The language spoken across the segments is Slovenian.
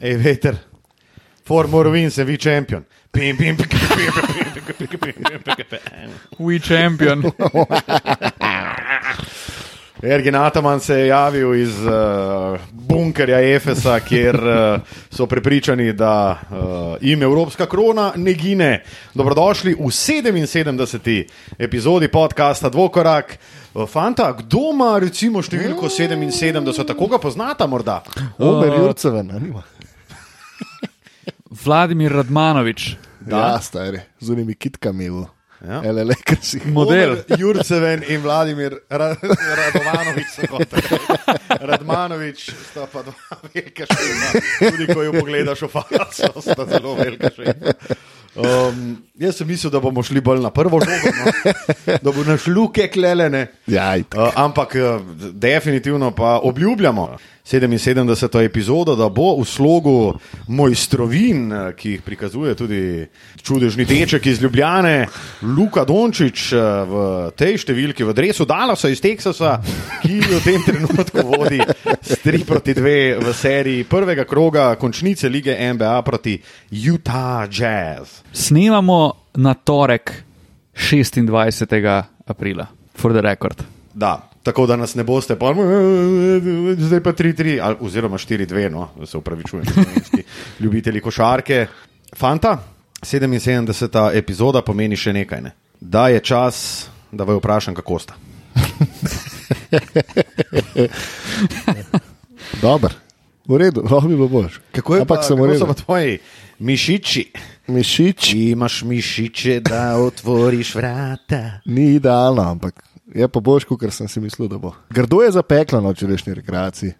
Ej, veter, for more wins, vi šampion. Pim, pim, pim, pim, pim, pim, pim, pim, pim, pim, pim. We champion. Ergin Ataman se je javil iz uh, bunkerja Efesa, kjer uh, so prepričani, da uh, jim Evropska krona ne gine. Dobrodošli v 77. epizodi podcasta Dvokorak. Uh, Fanta, kdo ima recimo številko 77, tako ga poznata morda? Omer Uh, Jurceve, ne ima. Vladimir Radmanovič. Ja, stari, z unimi kitkami v Ja. LL, ker si Model. Jurceven in Vladimir Ra Radovanovič. so kot Radmanovič sta pa dva velika šefa. Tudi ko jo pogledaš faco, sta zelo velika šefa. Um, jaz sem mislil, da bomo šli bolj na prvo žogo, no? da bo naš luke klelene. Ja. Uh, ampak uh, definitivno pa obljubljamo 77. epizodo, da bo v slogu mojstrovin, ki jih prikazuje tudi čudežni deček iz Ljubljane, Luka Dončić v tej številki, v dresu Dallasa iz Teksasa, ki v tem trenutku vodi s 3 proti 2 v seriji prvega kroga končnice lige NBA proti Utah Jazz. Snemamo na torek 26. aprila, for the record. Da, tako da nas ne boste, pa, zdaj pa 3-3, ali- oziroma 4-2, no, se upravičujem, ljubitelji košarke. Fanta, 77. epizoda pomeni še nekaj. Ne? Da je čas, da vaju vprašam, kako sta. Dober, v redu, lahko bi bilo boš. Kako je Ampak pa, sem v kako redu. so pa tvoji mišiči? Mišič Imaš mišiče, da otvoriš vrata. ni idealno, ampak je pa boš, kot sem si mislil, da bo. Grdo je zapeklo na včerajšnji rekreaciji,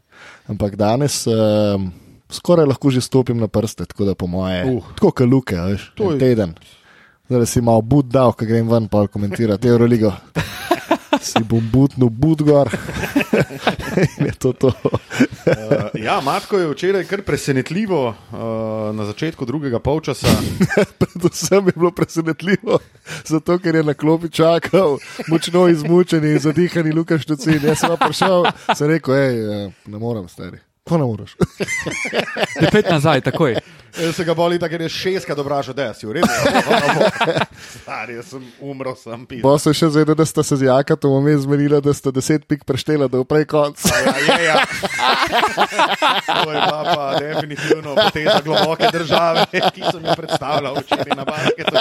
ampak danes um, skoraj lahko že stopim na prste, tako da po moje. Uh. Tako kot luke, veš, To je- teden. Zdaj si malo bud dal, ko grem ven pa komentirati Euroligo. Si bom butnil bud gor. In je to to. Uh, ja, Matko je včeraj kar presenetljivo uh, na začetku drugega polčasa. Predvsem je bilo presenetljivo, zato ker je na klopi čakal, močno izmučen in zadihani Lukaš Tucin. Jaz sem pa prišel, sem rekel, hej, eh, ne morem, stari. Ko ne moreš? Je pet nazaj, takoj. Jaz se ga boli, ker je šestka dobraža, da si v redu. Stari, jaz sem umrl, sem pil. Bo se še zvedel, da sta se z Jakatom vmes zmenila, da sta deset pik preštela, da je prej konc. Ja, je, ja. To je bila pa definitivno poteza globoke države, ki sem jo predstavljal včeraj na basketu.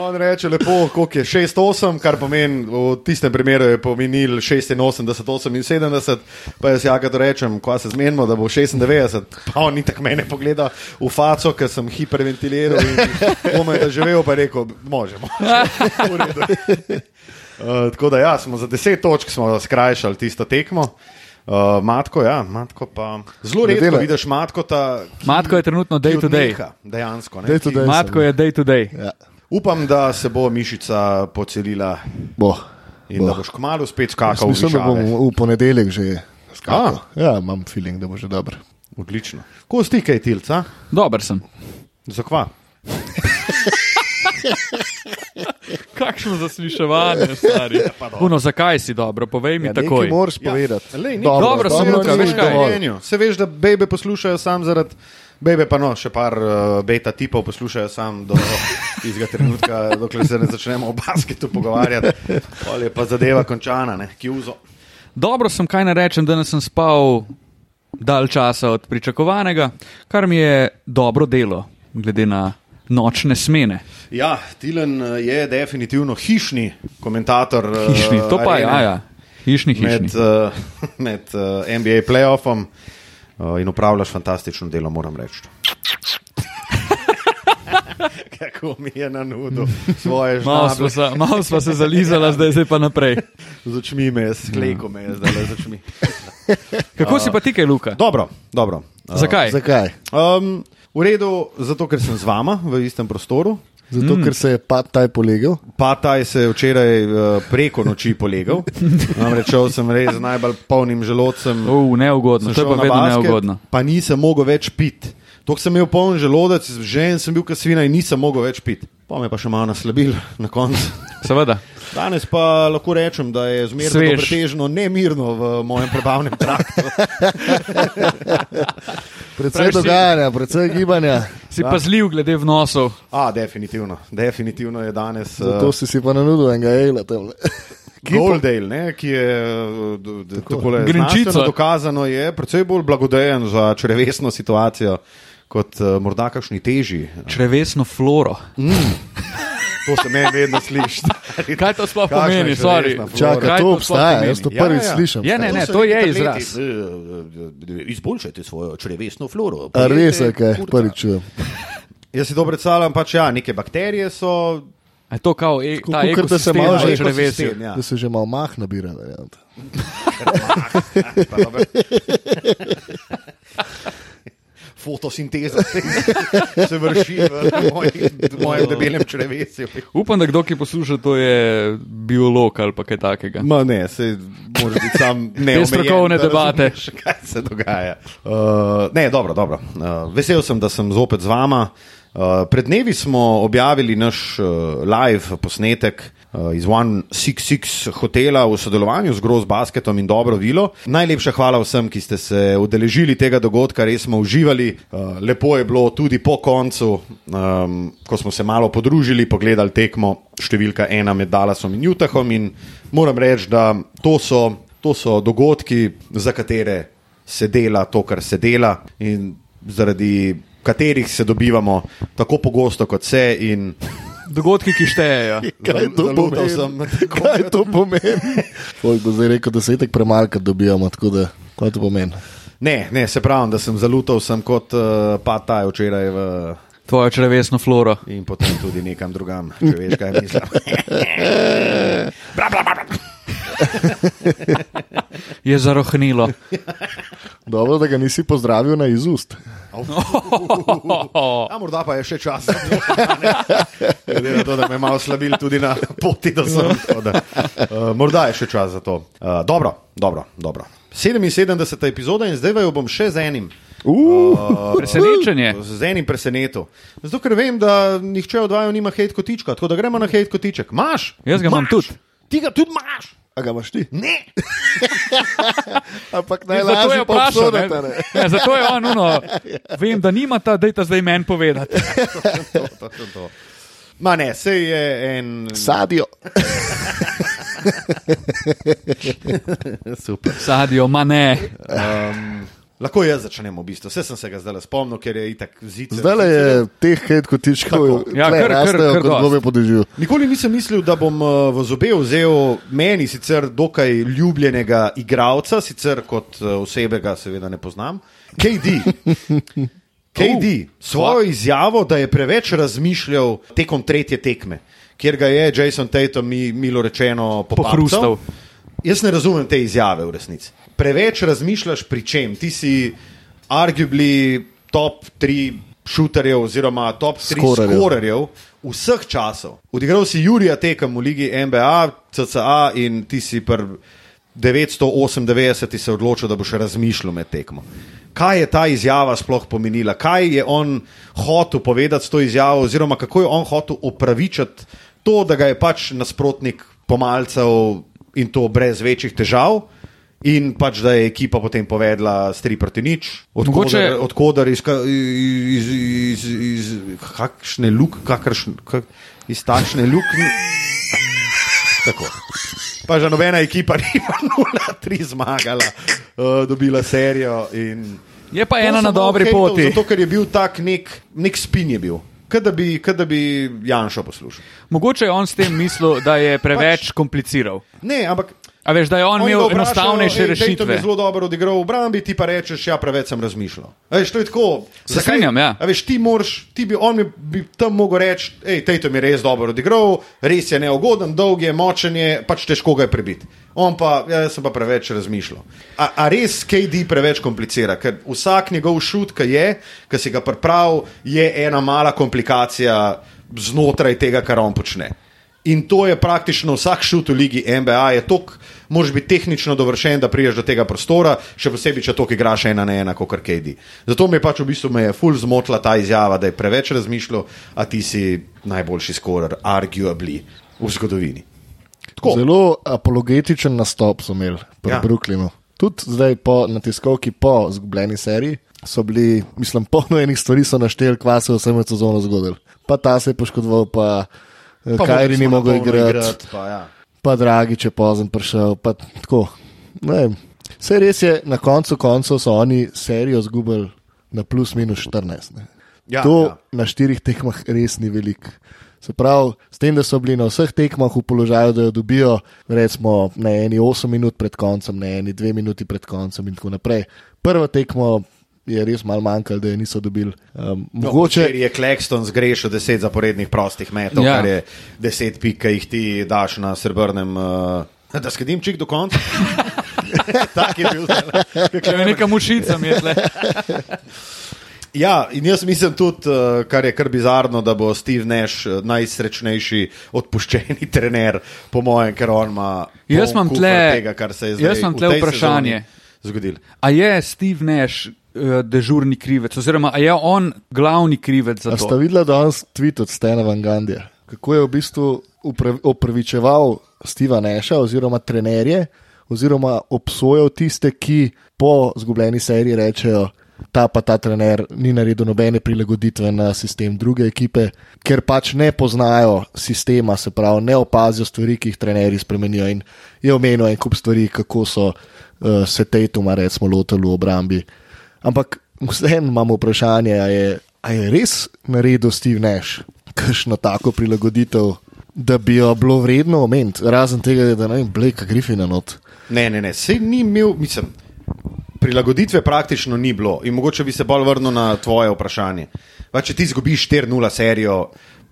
On reče lepo, koliko je 6-8, kar pomeni v tistem primeru je pomenil 86-78, pa jaz jakatu rečem, ko se zmenimo, da bo 96, pa on ni tako mene pogledal v faco, ker sem hiperventiliral in komaj da živel, pa je rekel, možemo. Redu. Uh, tako da ja, smo za 10 točk smo skrajšali tisto tekmo. Uh, matko, ja, matko pa. Zelo redko dela. vidiš matko, ta, ki, Matko je trenutno day ki to day. odneha, Dejansko. Ne, Day to ki- day. Matko je day to day. Ja, Upam, da se bo mišica pocelila bo. in bo. da boš kmalo spet skakal. v Mislim, da bom v ponedeljek že skakal. Ja, imam feeling, da bo že dobro. Odlično. Ko stikaj tilca, Dober sem. zakva. Kakšno zasliševanje, stari. Uno, zakaj si dobro? Povej mi Ja, takoj. nekaj moraš povedati. Ja, lej, ni- Dobro, sem Luka, veš kaj? dovolj. Življenju. Se veš, da bebe poslušajo sam zaradi. Bebe pa no, še par uh, beta tipov poslušajo sam do tistega trenutka, dokler se ne začnemo o basketu pogovarjati. Pol je pa zadeva končana, ne, kjuzo. Dobro sem, kaj ne rečem, da sem spal dalj časa od pričakovanega, kar mi je dobro delo, glede na nočne smene. Ja, Tilen eh, je definitivno hišni komentator. eh, Hišni, to pa je, ja, ja. Hišni, hišni. Med, uh, med uh, NBA playoffom in upravljaš fantastično delo, moram reči. Kako mi je na nudu svoje se, malo sva se zalizala, zdaj, zdaj pa naprej. Z očmi me je, skleko me je zdaj z očmi. Kako si pa ti, kaj, Luka? Dobro, dobro. Uh, Zakaj? Zakaj? Um, v redu, zato ker sem z vama v istem prostoru. Zato, mm. ker se je pa taj polegel. Pa taj se je včeraj uh, preko noči polegal. Namreč sem res z najbolj polnim želodcem. Uh, neugodno, to je pa vedno basket, neugodno. Pa nisem mogel več piti. Tok sem imel poln želodec, žen sem bil kasvina in nisem mogel več piti. Pa me je pa še malo naslabil na koncu. Seveda. Danes pa lahko rečem, da je zmerno pretežno nemirno v mojem prebavnem traktu. Predvsej dogajanja, predvsej gibanja. Si pazljiv glede vnosov. A, definitivno, definitivno je danes. Zato Uh, si si pa nanudil enega ejla tam. Goldale, ne, ki je eh, d- takole Grenčica. dokazano, je precej bolj blagodejen za črevesno situacijo kot uh, morda kakšni težji. Črevesno floro. To se meni vedno sliši. Kaj to sploh Kakšna pomeni? je Kaj to to obstaja, jaz to Ja, prvič ja. slišim. Ja, ne, ne, so to je izraz. eh, eh, Izboljšajte svojo črevesno floro. Res je, kaj prvič čujem. Jaz si to predstavljam, pač ja, neke bakterije so. A je to kao e, ta Kakor da se malo že- ekosistem, ja. Da se že malo mah nabira. varianta. Fotosinteza se vrši v moji- v mojem debelem črevesju. Upam, da kdo, ki posluša, to je biolog ali kaj takega. Ma ne, se mora biti sam ne. Te strokovne debate. Kaj se dogaja? Uh, ne, dobro, dobro. Uh, vesel sem, da sem zopet z vama. Uh, pred dnevi smo objavili naš uh, live posnetek iz 166 hotela v sodelovanju z Groz Basketom in Dobro Vilo. Najlepša hvala vsem, ki ste se udeležili tega dogodka, res smo uživali. Uh, lepo je bilo tudi po koncu, um, ko smo se malo podružili, pogledali tekmo številka ena med Dallasom in Utahom. In moram reči, da to so, to so dogodki, za katere se dela to, kar se dela. Zaradi katerih se dobivamo tako pogosto kot se. In Dogodki, ki štejejo. Kaj to pomeni? Kaj to pomeni? Folk bo zdaj rekel, da se itek premalka dobijamo, tako da kaj to pomeni? Ne, ne, se pravi, da sem zalutal sem kot uh, pataj včeraj v, Tvojo črevesno floro. in potem tudi nekam drugam, če veš, kaj mislim. Bla, bla, bla, bla. Je zarohnilo. Dobro, da ga nisi pozdravil na izust. A morda pa je še čas. Glede na to, da me je malo slabil tudi na poti do sem. Da, uh, morda je še čas za to. Uh, dobro, dobro, dobro. 77. epizoda in zdaj jo bom še z enim. Uh, Presenečenje. Z enim presenetil. Zato, ker vem, da nihče od vaju nima hate kotička, tako da gremo na hate kotiček. Maš? Jaz ga imam tudi. Ti ga tudi imaš? A ga imaš ti? Ne. Ampak je najlažje pa vprašal. ne. obsoditi. ne. Ja, zato je on, uno, vem, da nimata, dajte zdaj meni povedati. To, to, to, to. Ma ne, sej je en. Sadijo. Super. Sadijo, ma ne. Um, lahko jaz začnem v bistvu. Vse sem se ga zdaj spomnil, ker je itak zid. Zdaj je teh hate kotičkov, Tako. Ja, kar- kar- kar kot dosti. gobe podežju. Nikoli nisem mislil, da bom uh, v zobe vzel meni sicer dokaj ljubljenega igralca, sicer kot uh, osebega, seveda ne poznam, KD. KD, svojo izjavo, da je preveč razmišljal tekom tretje tekme, kjer ga je Jason Tatum, mi, milo rečeno, pohrustal. Jaz ne razumem te izjave v resnici. Preveč razmišljaš pri čem? Ti si arguably top 3 šuterjev oziroma top 3 Skorerjev. skorerjev vseh časov. Odigral si Jurija tekem v ligi NBA, CCA in ti si pri 998 se odločil, da boš razmišljal med tekmo. Kaj je ta izjava sploh pomenila? Kaj je on hotel povedati s to izjavo, oziroma kako je on hotel opravičiti to, da ga je pač nasprotnik pomalcev in to brez večjih težav. In pač, da je ekipa potem povedala s 3 proti nič, Mogoče- odkudar, odkudar iz, iz, iz, iz, iz kakšne luk, kakršne, kak, iz takšne luknje. Tako. Pa že nobena ekipa ni 0-3 zmagala, uh, dobila serijo. In... Je pa ena na dobri hejtal, poti. Zato, ker je bil tak nek, nek spin je bil. Kaj da bi, kaj da bi Janša poslušal. Mogoče je on s tem mislil, da je preveč kompliciral. Ne, ampak A veš, da je on Oni imel enostavnejše "Ej, Dayton rešitve. je zelo dobro odigral v obrambi, ti pa rečeš, ja, preveč sem razmišljal. A Veš, to je tako. Se strinjam, ja. A Veš, ti moraš, ti bi, on bi, bi tam mogel reči, hej, Tejtom je res dobro odigral, res je neugoden, dolg je, močen je, pač težko ga je prebiti. On pa, ja, jaz sem pa preveč razmišljal. A, a res KD preveč komplicira, ker vsak njegov šut, ki je, ki si ga pripravil, je ena mala komplikacija znotraj tega, kar on počne. In to je praktično vsak šut v ligi NBA, je tok, moraš biti tehnično dovršen, da priješ do tega prostora, še posebej, če tok igraš ena na ena, kot KD. Zato me je pač v bistvu me je ful zmotila ta izjava, da je preveč razmišljal, a ti si najboljši skorer, arguably, v zgodovini. Tako. Zelo apologetičen nastop so imeli v Ja. Brooklynu. Tudi zdaj po, na tiskovki po izgubljeni seriji so bili, mislim, polno enih stvari so našteli, kva se je vsem sezono zgodilo. Pa ta se je poškodoval, pa, pa Pa Kajri ni mogel igrati, igrati, pa ja. pa Dragi, če pozem prišel. Vse res je, na koncu koncev so oni serijo izgubili na plus minus 14. Ne. Ja, to ja. na štirih tekmah res ni veliko. Se pravi, s tem, da so bili na vseh tekmah v položaju, da jo dobijo, recimo, na eni 8 minut pred koncem, na eni 2 minuti pred koncem in tako naprej. Prvo tekmo je res malo manjkalo, da je niso dobili. Um, No, mogoče je Klekston zgrešil deset zaporednih prostih metov, Ja. kar je deset pik, ki jih ti daš na srebrnem. Uh, da skedim čik do konca. tak je bil. Če me neka mušica mi je tle. Ja, in jaz mislim tudi, uh, kar je kar bizarno, da bo Steve Nash uh, najsrečnejši odpuščeni trener, po mojem, ker on ima. Jaz imam tle- tega, kar se je jaz zdaj imam v tle tej vprašanje. Zgodil. A je Steve Nash dežurni krivec, oziroma a je on glavni krivec za A sta to? videla danes tweet od Stena Van Gandija, kako je v bistvu opravičeval Steva Neša oziroma trenerje, oziroma obsojal tiste, ki po zgubljeni seriji rečejo, ta pa ta trener ni naredil nobene prilagoditve na sistem druge ekipe, ker pač ne poznajo sistema, se pravi, ne opazijo stvari, ki jih trenerji spremenijo. In je omenil en kup stvari, kako so uh, se Tatuma, recimo, lotili v obrambi. Ampak vseeno imamo vprašanje, ali je, je res naredil Steve Nash kakšno tako prilagoditev, da bi jo bilo vredno omeniti, razen tega, da ne vem, Blake Griffina not. Ne, ne, ne, se ni imel, mislim, prilagoditve praktično ni bilo. In mogoče bi se bolj vrnil na tvoje vprašanje. Pa, če ti zgubiš 4-0 serijo,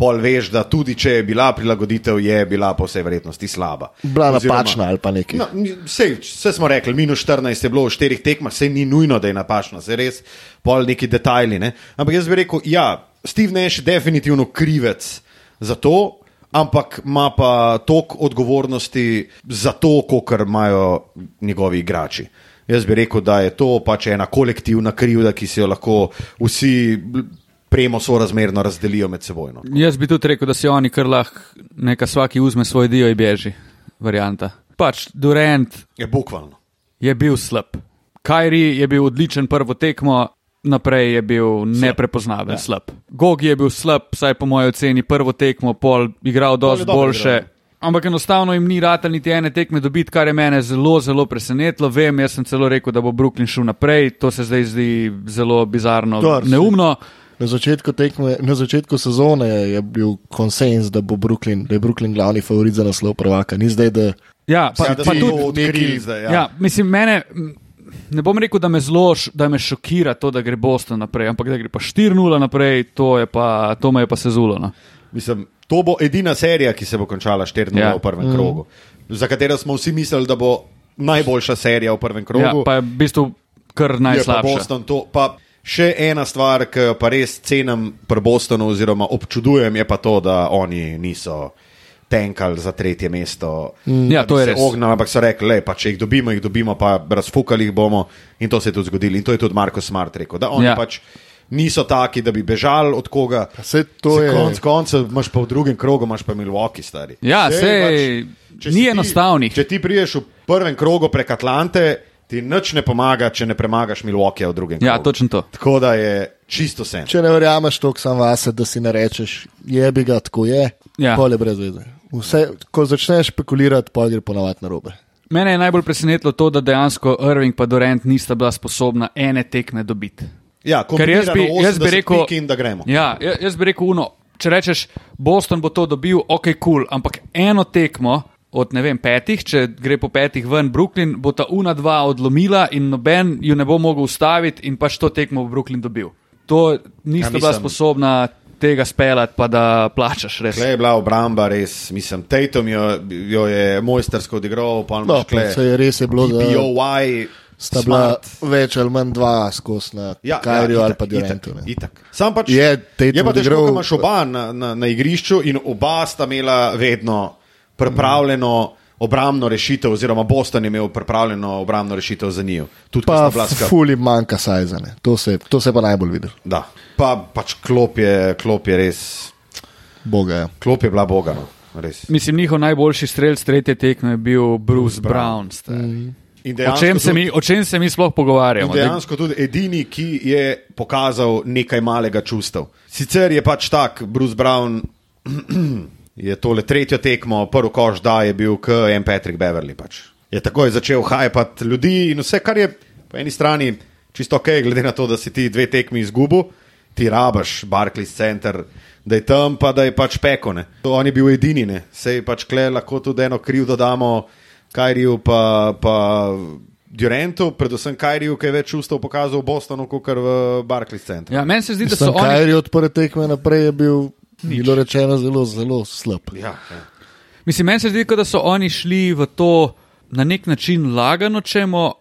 pol veš, da tudi če je bila prilagoditev, je bila po vsej verjetnosti slaba. Bila Oziroma- napačna ali pa nekaj. No, vse, vse smo rekli, minus 14 je bilo v štirih tekmah, vse ni nujno, da je napačno, se res pol neki detajli. Ne? Ampak jaz bi rekel, ja, Steve Nash je definitivno krivec za to. Ampak ima pa toliko odgovornosti za to, kot imajo njegovi igrači. Jaz bi rekel, da je to pač ena kolektivna krivda, ki si jo lahko vsi premo sorazmerno razdelijo med seboj. No. Jaz bi tudi rekel, da si oni kar lahko neka svaki vzme svoj dio in beži. Varianta. Pač Durant Je bukvalno. je bil slab. Kajri je bil odličen prvo tekmo, naprej je bil neprepoznaven, Ja. slab. Gogi je bil slab, saj po mojem oceni prvo tekmo, pol igral dosti boljše. igral. Ampak enostavno jim ni ratelj niti ene tekme dobiti, kar je mene zelo, zelo presenetilo. Vem, jaz sem celo rekel, da bo Brooklyn šel naprej, to se zdaj zdi zelo bizarno, Dobro, saj- neumno. Na začetku, tekme, na začetku sezone je bil konsens, da, bo Brooklyn, da je Brooklyn glavni favorit za naslov prvaka. Ni zdaj, da Ja, pa, pa tudi odkrili neki- zdaj. Ja. Ja, mislim, mene, ne bom rekel, da me zelo, da me šokira to, da gre Boston naprej, ampak da gre pa 4-0 naprej, to, je pa, to me je pa sezulo. No. Mislim, to bo edina serija, ki se bo končala 4-0 Ja. v prvem mm. krogu, za katero smo vsi mislili, da bo najboljša serija v prvem krogu. Ja, pa je v bistvu kar je pa najslabša. Boston to. Pa še ena stvar, ki jo pa res cenim pri Bostonu, oziroma občudujem, je pa to, da oni niso tenkali za tretje mesto. Ja, da to je se res. Ognali, ampak so rekli, le, pa če jih dobimo, jih dobimo, pa razfukali jih bomo. In to se je tudi zgodilo. In to je tudi Marko Smart rekel. Da oni Ja. ja. pač niso taki, da bi bežali od koga. Vse to Se je- Konec koncev imaš pa v drugem krogu, imaš pa Milwaukee stari. Ja, Sej sej, pač, ni si ti- enostavnih. Če ti priješ v prvem krogu prek Atlante, ti nič ne pomaga, če ne premagaš Milwaukeeja v drugem Ja, krogu. točno to. Tako da je čisto sen. če ne verjameš toliko sam vase, da si ne rečeš, je bi ga tako je, Ja. pole brez veze. Vse, ko začneš špekulirati, pa gre ponovadi na robe. Mene je najbolj presenetilo to, da dejansko Irving in Durant nista bila sposobna ene tekme dobiti. Ja, Ker jaz bi, jaz bi 80 rekel, da gremo. Ja, ja- jaz bi rekel, uno, če rečeš, Boston bo to dobil, ok, kul, cool, ampak eno tekmo od ne vem, petih, če gre po petih ven Brooklyn, bo ta una dva odlomila in noben ju ne bo mogel ustaviti in pač to tekmo bo Brooklyn dobil. To nista Ja, bila sposobna tega speljati, pa da plačaš res. Tle je bila obramba res, mislim, Tatum jo, jo je mojstersko odigral, pa No, se je res je bilo, da POY, sta bila smart. več ali manj dva skozi na ja, Kajriju ja, ali pa Durantu. Itak, ne. itak. Sam pač Je Tatum je pa težko, ko imaš oba na, na, na igrišču in oba sta imela vedno pripravljeno obrambno rešitev, oziroma Boston je imel pripravljeno obrambno rešitev za njih. Tudi Pa fuli manjka sajzane. To se, to se pa najbolj vidi. Da. Pa pač klop je, klop je res, Boga je. klop je bila boga. No. res. Mislim, njihov najboljši strelc tretje tekme je bil Bruce Brown. In O dejansko čem, se tudi- mi, o čem se mi sploh pogovarjamo? Da- dejansko tudi edini, ki je pokazal nekaj malega čustev. Sicer je pač tak, Bruce Brown je tole tretjo tekmo, prvi koš da je bil k en Patrick Beverly. Pač. Je takoj začel hajpati ljudi in vse, kar je po eni strani čisto ok, glede na to, da si ti dve tekmi izgubil, ti rabaš Barclays Center. Da je tam, pa da je pač pekone. To on je bil edini, ne. Sej pač kle lahko tudi eno kriv dodamo Kajriju, pa, pa Durantu, predvsem Kajriju, ki je več čustev pokazal v Bostonu, kot v Barclays Centru. Ja, meni se zdi, da so Sam oni. Kajri od prve tekme naprej je bil, bilo rečeno, zelo, zelo slab. Ja, ja. Mislim, meni se zdi, da so oni šli v to na nek način lagano, čemo,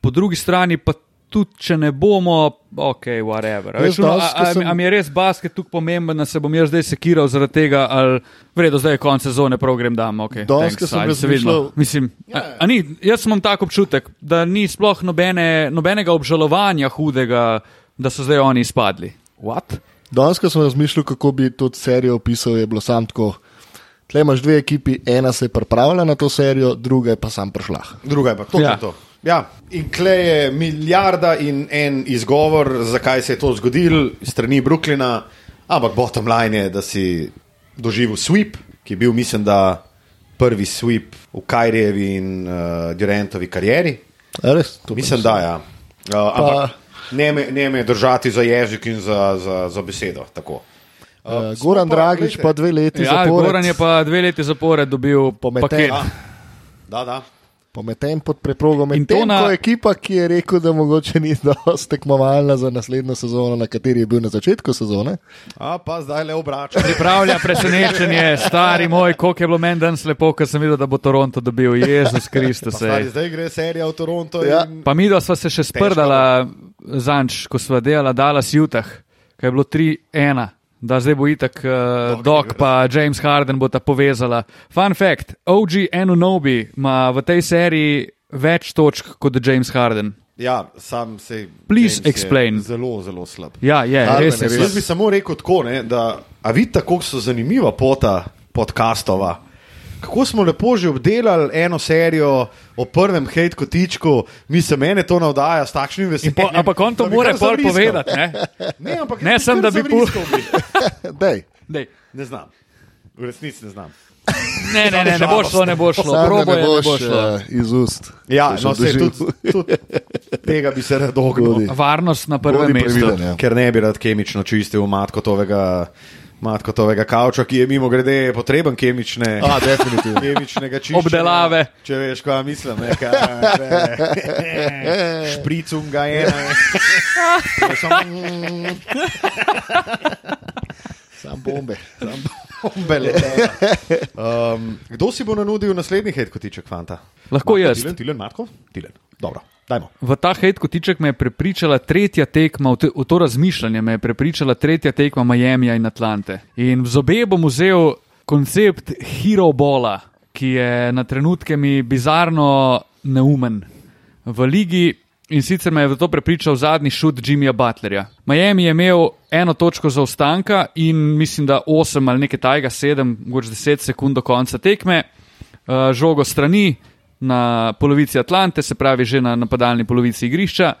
po drugi strani pa tudi, če ne bomo, ok, whatever. Veš, no, a, a, sem- a mi je res basket tukaj pomemben, da se bom jaz zdaj sekiral zaradi tega, ali vredo zdaj je konec sezone, prav grem dam. Okay, Danes, ko thanks, sem razmišljal- Mislim, a, a ni, jaz imam tak občutek, da ni sploh nobene, nobenega obžalovanja hudega, da so zdaj oni izpadli. What? Danes, ko sem razmišljal, kako bi to serijo opisal, je bilo sam tako. Tle imaš dve ekipi, ena se je pripravila na to serijo, druga je pa sam prišla. Druga je pa točno Ja. ja. to. Ja. In kle je milijarda in en izgovor, zakaj se je to zgodilo, strani Brooklyna, ampak bottom line je, da si doživel sweep, ki je bil, mislim, da prvi sweep v Kajrijevi in uh, Durantovi karieri. A Res, to Mislim, nisem. da ja. Uh, ampak ne me, ne me držati za jezik in za, za, za besedo. Tako. Uh, Goran pa, Dragič glejte- pa dve leti Ja, zapored. Goran je pa dve leti zapored dobil Pometen. Da, da. Pometen pod preprogo. In to Medtem na- ko ekipa, ki je rekel, da mogoče ni dovolj tekmovalna za naslednjo sezono, na kateri je bil na začetku sezone. A pa zdaj le obračam. Pripravlja presenečenje, stari moj, koliko je bilo meni danes lepo, ker sem videl, da bo Toronto dobil. Jezus Kristus. Stari, zdaj gre serija v Toronto. Ja. In... Pa mi dva sva se še sprdala zanč, ko sva delala Dallas Jutah, kaj je bilo 3-1. Da zdaj bo itak uh, Doc pa James Harden bo ta povezala. Fun fact: OG Enunobi ima v tej seriji več točk kot James Harden. Ja, sam se. Please James explain. Zelo, zelo slab. Ja, je, Harden res je. je Jaz bi Res. samo rekel tako, ne, da a vidite, kako so zanimiva pota podcastova. Kako smo lepo že obdelali eno serijo o prvem hate kotičku, mi se mene to navdaja s takšnim veseljem. Po, ampak on to kar pol povedati, ne? Ne, ampak Ne, sem, da bi pu- zavriskal bi. Dej, Dej. Ne znam. V resnici ne znam. Ne, ne, ne, ne bo šlo, ne bo šlo. Probo ne ne boš bo šlo. uh, iz ust. Ja, no, se tudi, tudi tega bi se rad ognil. Varnost na prvem mestu. previden, ja. ker ne bi rad kemično čistil matkotovega, matkotovega kavča, ki je mimo grede potreben kemične. A, definitivno. Kemičnega čiščenja. Obdelave. Če veš, kaj mislim, ne, kaj, ne, špricum ga je. Ne, Sam bombe. bombe letejo. Um, kdo si bo nanudil naslednji hit kotiček, fanta? Lahko Marko, jaz. Tilen, Tilen, Marko? Tilen. Dobro, dajmo. V ta hate kotiček me je prepričala tretja tekma, v, te, v to razmišljanje me je prepričala tretja tekma Miamija in Atlante. In v zobe bom vzel koncept hero bola, ki je na trenutke mi bizarno neumen v ligi. In sicer me je v to prepričal zadnji šut Jimmyja Butlerja. Miami je imel eno točko zaostanka in mislim, da 8 ali nekaj tajega, 7, mogoče 10 sekund do konca tekme, uh, žogo strani na polovici Atlante, se pravi že na napadalni polovici igrišča.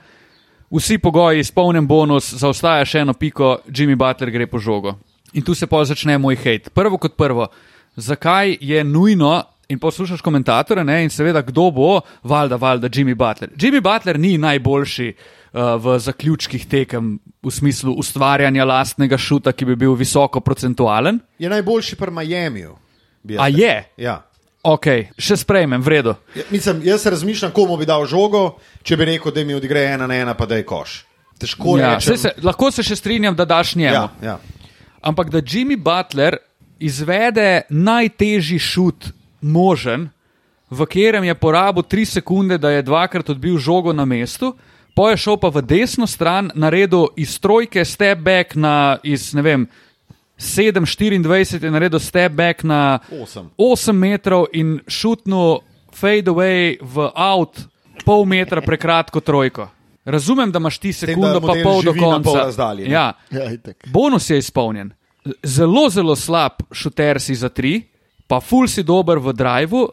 Vsi pogoji, izpolnjen bonus, zaostaja še eno piko, Jimmy Butler gre po žogo. In tu se pa začne moj hate. Prvo kot prvo, zakaj je nujno, in poslušaš komentatorje, ne, in seveda kdo bo, valjda, valjda, Jimmy Butler. Jimmy Butler ni najboljši uh, v zaključkih tekem v smislu ustvarjanja lastnega šuta, ki bi bil visoko procentualen. Je najboljši pri Miamiju. A je? Ja. Ok, še sprejmem, v redu. Ja, Mislim, jaz razmišljam, komu bi dal žogo, če bi rekel, da mi odigra ena na ena, pa da je koš. Težko Ja, rečem. se, lahko se še strinjam, da daš njemu. ja, ja. Ampak da Jimmy Butler izvede najtežji šut možen, v katerem je porabil 3 sekunde, da je dvakrat odbil žogo na mestu, pa je šel pa v desno stran, naredil iz trojke step back na iz, ne vem, 7-24 je naredil step back na Osem. 8 metrov in šutnil fade away v out pol metra prekratko trojko. Razumem, da imaš ti sekundo pa model pol do konca. pol razdalje, ne? ja, Ja, itak. Bonus je izpolnjen. Zelo, zelo slab šuter si za tri, pa ful si dober v drivu,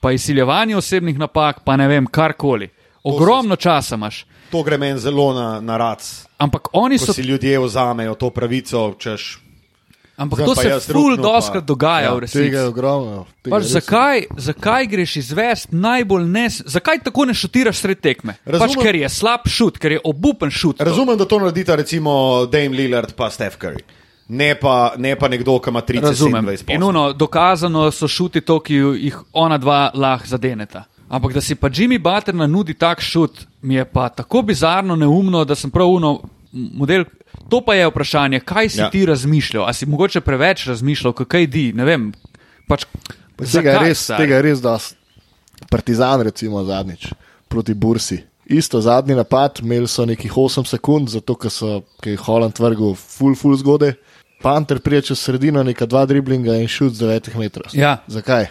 pa izsiljevanje osebnih napak, pa ne vem, karkoli. Ogromno časa imaš. To gre meni zelo na, na rac. Ampak oni Ko so. si ljudje vzamejo to pravico, češ. Ampak zdaj to se ful pa- doskrat dogaja Ja, v resnici. Tega je ogromno. tega Pač zakaj, zakaj greš izvest najbolj nes, zakaj tako ne šutiraš sred tekme? Pač, Razumem- ker je slab šut, ker je obupen šut. Razumem, da to naredita recimo Dame Lillard pa Steph Curry. Ne pa, ne pa nekdo, ki ima 30 Razumem. 27 In uno, dokazano so šuti to, ki jih ona dva lahko zadeneta. Ampak da si pa Jimmy Butler nudi tak šut, mi je pa tako bizarno neumno, da sem prav uno model. To pa je vprašanje, kaj si Ja. ti razmišljal? A si mogoče preveč razmišljal, kaj di, ne vem. Pač, Pa Tega je zakaj, res, tega je res dosti. Partizan, recimo, zadnjič proti Bursi. Isto zadnji napad, imeli so nekih 8 sekund, zato ker so, ker je Holland vrgel full, full zgode. Panter prije čez sredino, neka dva driblinga in šut z 9 metrov. Ja. Zakaj?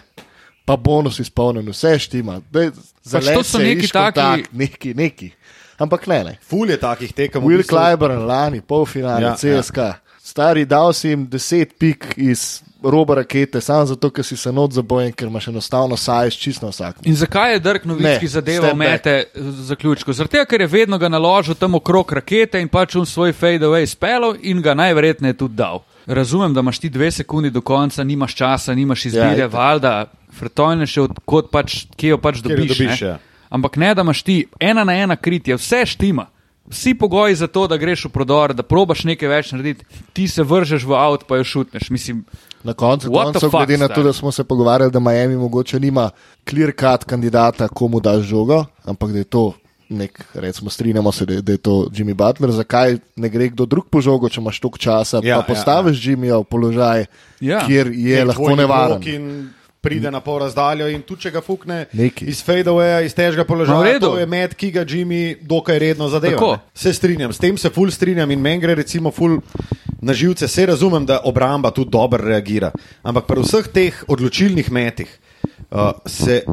Pa bonus izpolnjen, vse štima. Dej, Pač to so neki taki- Kontakt, neki, neki. Ampak ne, ne. Ful je takih tekem. Will. Clyburn, lani, polfinale, ja, CSK. Ja. Stari, dal si jim 10 pik iz roba rakete, samo zato, ker si se not zabojen, ker imaš enostavno sajš čisto vsak. In zakaj je Dirk Novitski zadeval mete zaključku? Tega, ker je vedno ga naložil tam okrog rakete in pač on svoj fade away spelal in ga najverjetneje tudi dal. Razumem, da imaš ti dve sekundi do konca, nimaš časa, nimaš izbire, Ja, valjda, fretojne še od kot pač, kje jo pač dobiš. dobiš, ne. ja. Ampak ne, da imaš ti ena na ena kritje, vse štima. Vsi pogoji za to, da greš v prodor, da probaš nekaj več narediti, ti se vržeš v avto, pa jo šutneš. Mislim, Na koncu, What the koncev, glede na to, da smo se pogovarjali, da Miami mogoče nima clear cut kandidata, komu daš žogo, ampak da je to nek, recimo, strinjamo se, da je, da je to Jimmy Butler, zakaj ne gre kdo drug po žogo, če imaš toliko časa, Ja, ja, pa postaviš ja, Jimmyja v položaj, Ja. ja. kjer je Nek lahko nevaren. In pride na pol razdaljo in tu če ga fukne Neki. iz fadeawaya, iz težkega položaja, to je med, ki ga Jimmy dokaj redno zadeva. Tako. Se strinjam, s tem se ful strinjam in meni gre recimo ful na živce. Se razumem, da obramba tudi dobro reagira, ampak pri vseh teh odločilnih metih uh, se.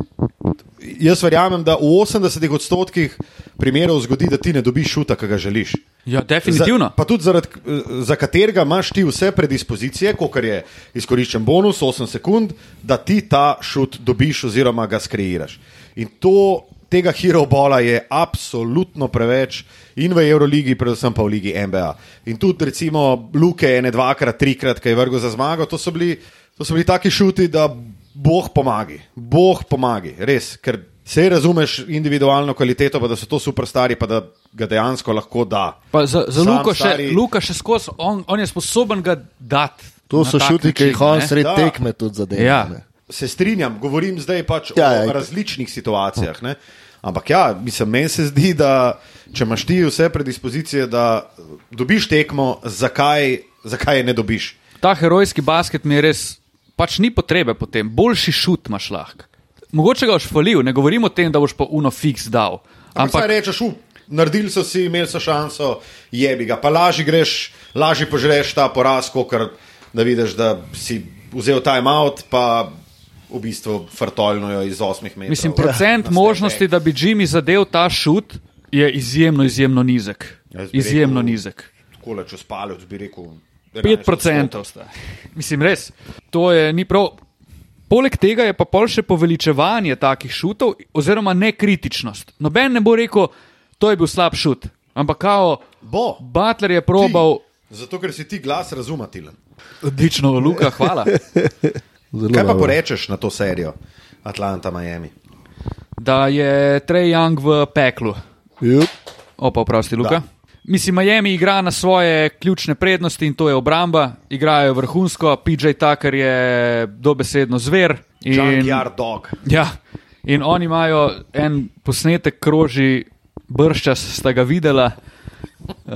Jaz verjamem, da v 80 odstotkih primerov zgodi, da ti ne dobiš šuta, ki ga želiš. ja, definitivno. Za, pa tudi zaradi, eh, za katerega imaš ti vse predispozicije, kot je izkoriščen bonus 8 sekund, da ti ta šut dobiš oziroma ga skreiraš. In to, tega hero bola je absolutno preveč in v Euroligi, predvsem pa v Ligi NBA. In tudi recimo Luke ene dvakrat, trikrat, ki je vrgel za zmago, to so bili, to so bili taki šuti, da Bog pomagi, Bog pomagi, res, ker se razumeš individualno kvaliteto, pa da so to superstari, pa da ga dejansko lahko da. Pa za za Sam Luko še, stari- Luka še skozi, on, on je sposoben ga dati. To so šuti, ki jih on sred Da. tekme tudi zadeva. Ja. ne. Se strinjam, govorim zdaj pač Ja, ja, ja, o itak. različnih situacijah. Ne? Ampak ja, mislim, meni se zdi, da če imaš ti vse predispozicije, da dobiš tekmo, zakaj, zakaj je ne dobiš? Ta herojski basket mi je res, pač ni potrebe potem, boljši šut imaš lahko. Mogoče ga boš falil, ne govorim o tem, da boš pa uno fiks dal. Ampak kaj rečeš, up, naredili so si, imeli so šanso, jebi ga, pa lažje greš, lažje požreš ta poraz, ker da vidiš, da si vzel timeout, pa v bistvu frtoljno jo iz osmih metrov. Mislim, procent na možnosti, da bi Jimmy zadev ta šut, je izjemno, izjemno nizek. Bi Izjemno rekel- nizek. back. Takole, če spalec bi rekel. 5 procentov sta. Mislim, res, to je ni prav. Poleg tega je pa pol še poveličevanje takih šutov, oziroma nekritičnost. Noben ne bo rekel, to je bil slab šut. Ampak kao, Bo. Butler je probal, Ti, zato, ker si ti glas razumatilen. odlično, Luka, hvala. Zelo Kaj pa dobro. porečeš na to serijo Atlanta, Miami? Da je Trey Young v peklu. Jup. Opa, oprosti, Luka. Da. Mislim, Miami igra na svoje ključne prednosti in to je obramba. Igrajo vrhunsko, PJ Tucker je dobesedno zver. In, Junkyard dog. ja, in oni imajo en posnetek, kroži brščas, sta ga videla, uh,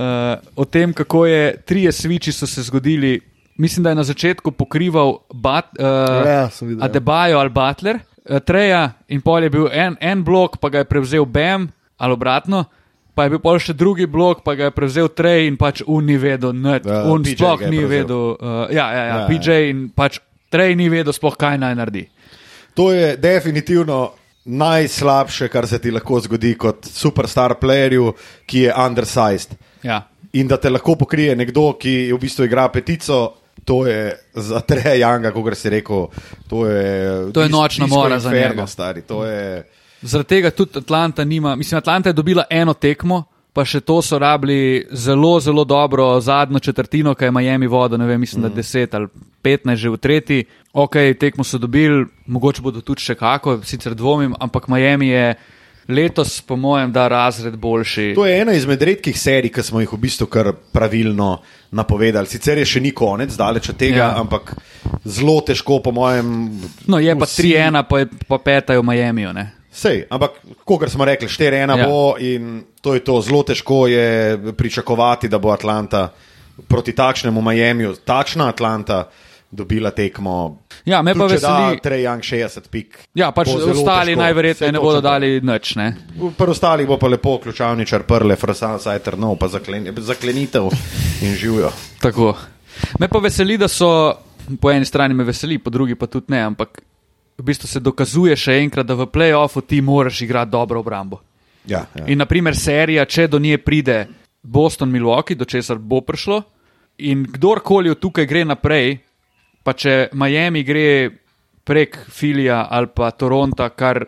o tem, kako je trije sviči so se zgodili. Mislim, da je na začetku pokrival bat, uh, Ja, sem videl, ja. Adebayo ali Butler, uh, Treja in pol je bil en, en blok, pa ga je prevzel Bam ali obratno. Pa je bil pol še drugi blok, pa ga je prevzel Trej in pač un ni vedel, nič. Ja, un PJ sploh ni vedel, uh, ja, ja, ja, Ja, ja, PJ in pač Trej ni vedel sploh, kaj naj naredi. To je definitivno najslabše, kar se ti lahko zgodi kot superstar playerju, ki je undersized. Ja. In da te lahko pokrije nekdo, ki v bistvu igra petico, To je za Treja Janga, kot si rekel, to je, To je nočna disco mora za njega. Stari, to je, Zaradi tega tudi Atlanta nima. Mislim, Atlanta je dobila eno tekmo, pa še to so rabili zelo, zelo dobro zadnjo četrtino, kaj je Miami vodo, ne vem, mislim, da 10 ali 15 že v tretji. Ok, tekmo so dobili, mogoče bodo tudi še kako, sicer dvomim, ampak Miami je letos, po mojem, da razred boljši. to je ena izmed redkih serij, ki smo jih v bistvu kar pravilno napovedali. Sicer je še ni konec, daleč od tega, Ja. ampak zelo težko, po mojem. No, je pa vsi- 3-1, pa, je- pa petajo v Miamiju. Ne? Sej, ampak, kot smo rekli, 4-1 Ja. bo in to je to. Zelo težko je pričakovati, da bo Atlanta proti takšnemu Miamiju, takšna Atlanta, dobila tekmo. Ja, me pa če da veseli. Trey Young 60 pik. Ja, pač ostali težko. najverjetneje ne bodo dali nič. Ne? Pri ostalih bo pa lepo ključavničar, prle, frsan, sajter, no, pa zaklen, zaklenitev in živijo. Tako. Me pa veseli, da so, po eni strani me veseli, po drugi pa tudi ne, ampak v bistvu se dokazuje še enkrat, da v playoffu ti moraš igrati dobro obrambo. Ja, ja. In naprimer serija, če do nje pride Boston Milwaukee, do česar bo prišlo, in kdorkoli od tukaj gre naprej, pa če Miami gre prek Filija ali pa Toronta, kar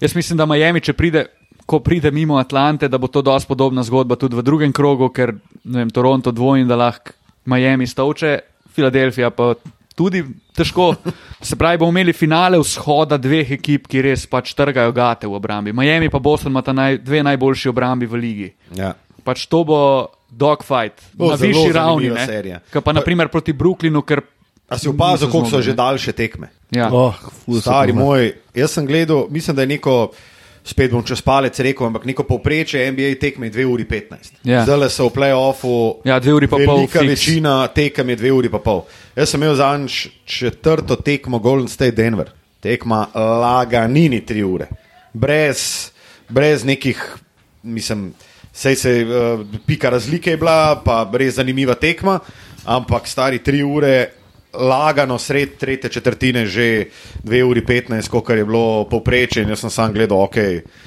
jaz mislim, da Miami, če pride. Ko pride mimo Atlante, da bo to dosti podobna zgodba tudi v drugem krogu, ker vem, Toronto dvojni, da lahko Miami stavče, Filadelfija pa tudi težko. Se pravi, bomo imeli finale vzhoda dveh ekip, ki res pač trgajo gate v obrambi. Miami pa Boston imata naj, dve najboljši obrambi v ligi. ja. Pač to bo dogfight Bo na višji ravni. Kaj pa naprimer proti Brooklynu, ker. A si opazil, koliko so že daljše tekme? Ja. Oh, ful so Stari moj, jaz sem gledal, mislim, da je neko, spet bom čez palec rekel, ampak neko povprečje NBA tekme je 2 uri 15. Ja. Zdaj so v playoffu. Ja, dve uri pa pol Velika fiks. večina tekem je 2 uri pa pol. Jaz sem imel zadnjič četrto tekmo Golden State Denver. Tekma laganini 3 ure. Brez, brez nekih, mislim, sej se uh, pika razlike je bila, pa res zanimiva tekma, ampak stari 3 ure. Lagano sred tretje četrtine, že 2 uri 15, kot je bilo povprečje. in Jaz sem sam gledal, ok,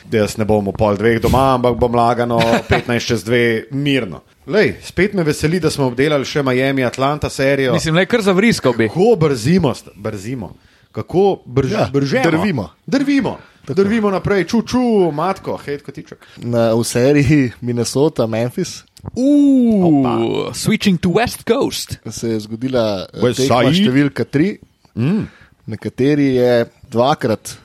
da jaz ne bom v pol dveh doma, ampak bom lagano 15 čez 2 mirno. Lej, spet me veseli, da smo obdelali še Miami, Atlanta serijo. Mislim, le kar zavriskal bi. Kako brzimo, brzimo. Kako brž, Ja, bržemo. drvimo. Drvimo. Drvimo naprej, čuču, matko, hej, kotiček. Na, v seriji Minnesota, Memphis Uuu, switching to West Coast. se je zgodila eh, številka 3, Mm. na kateri je dvakrat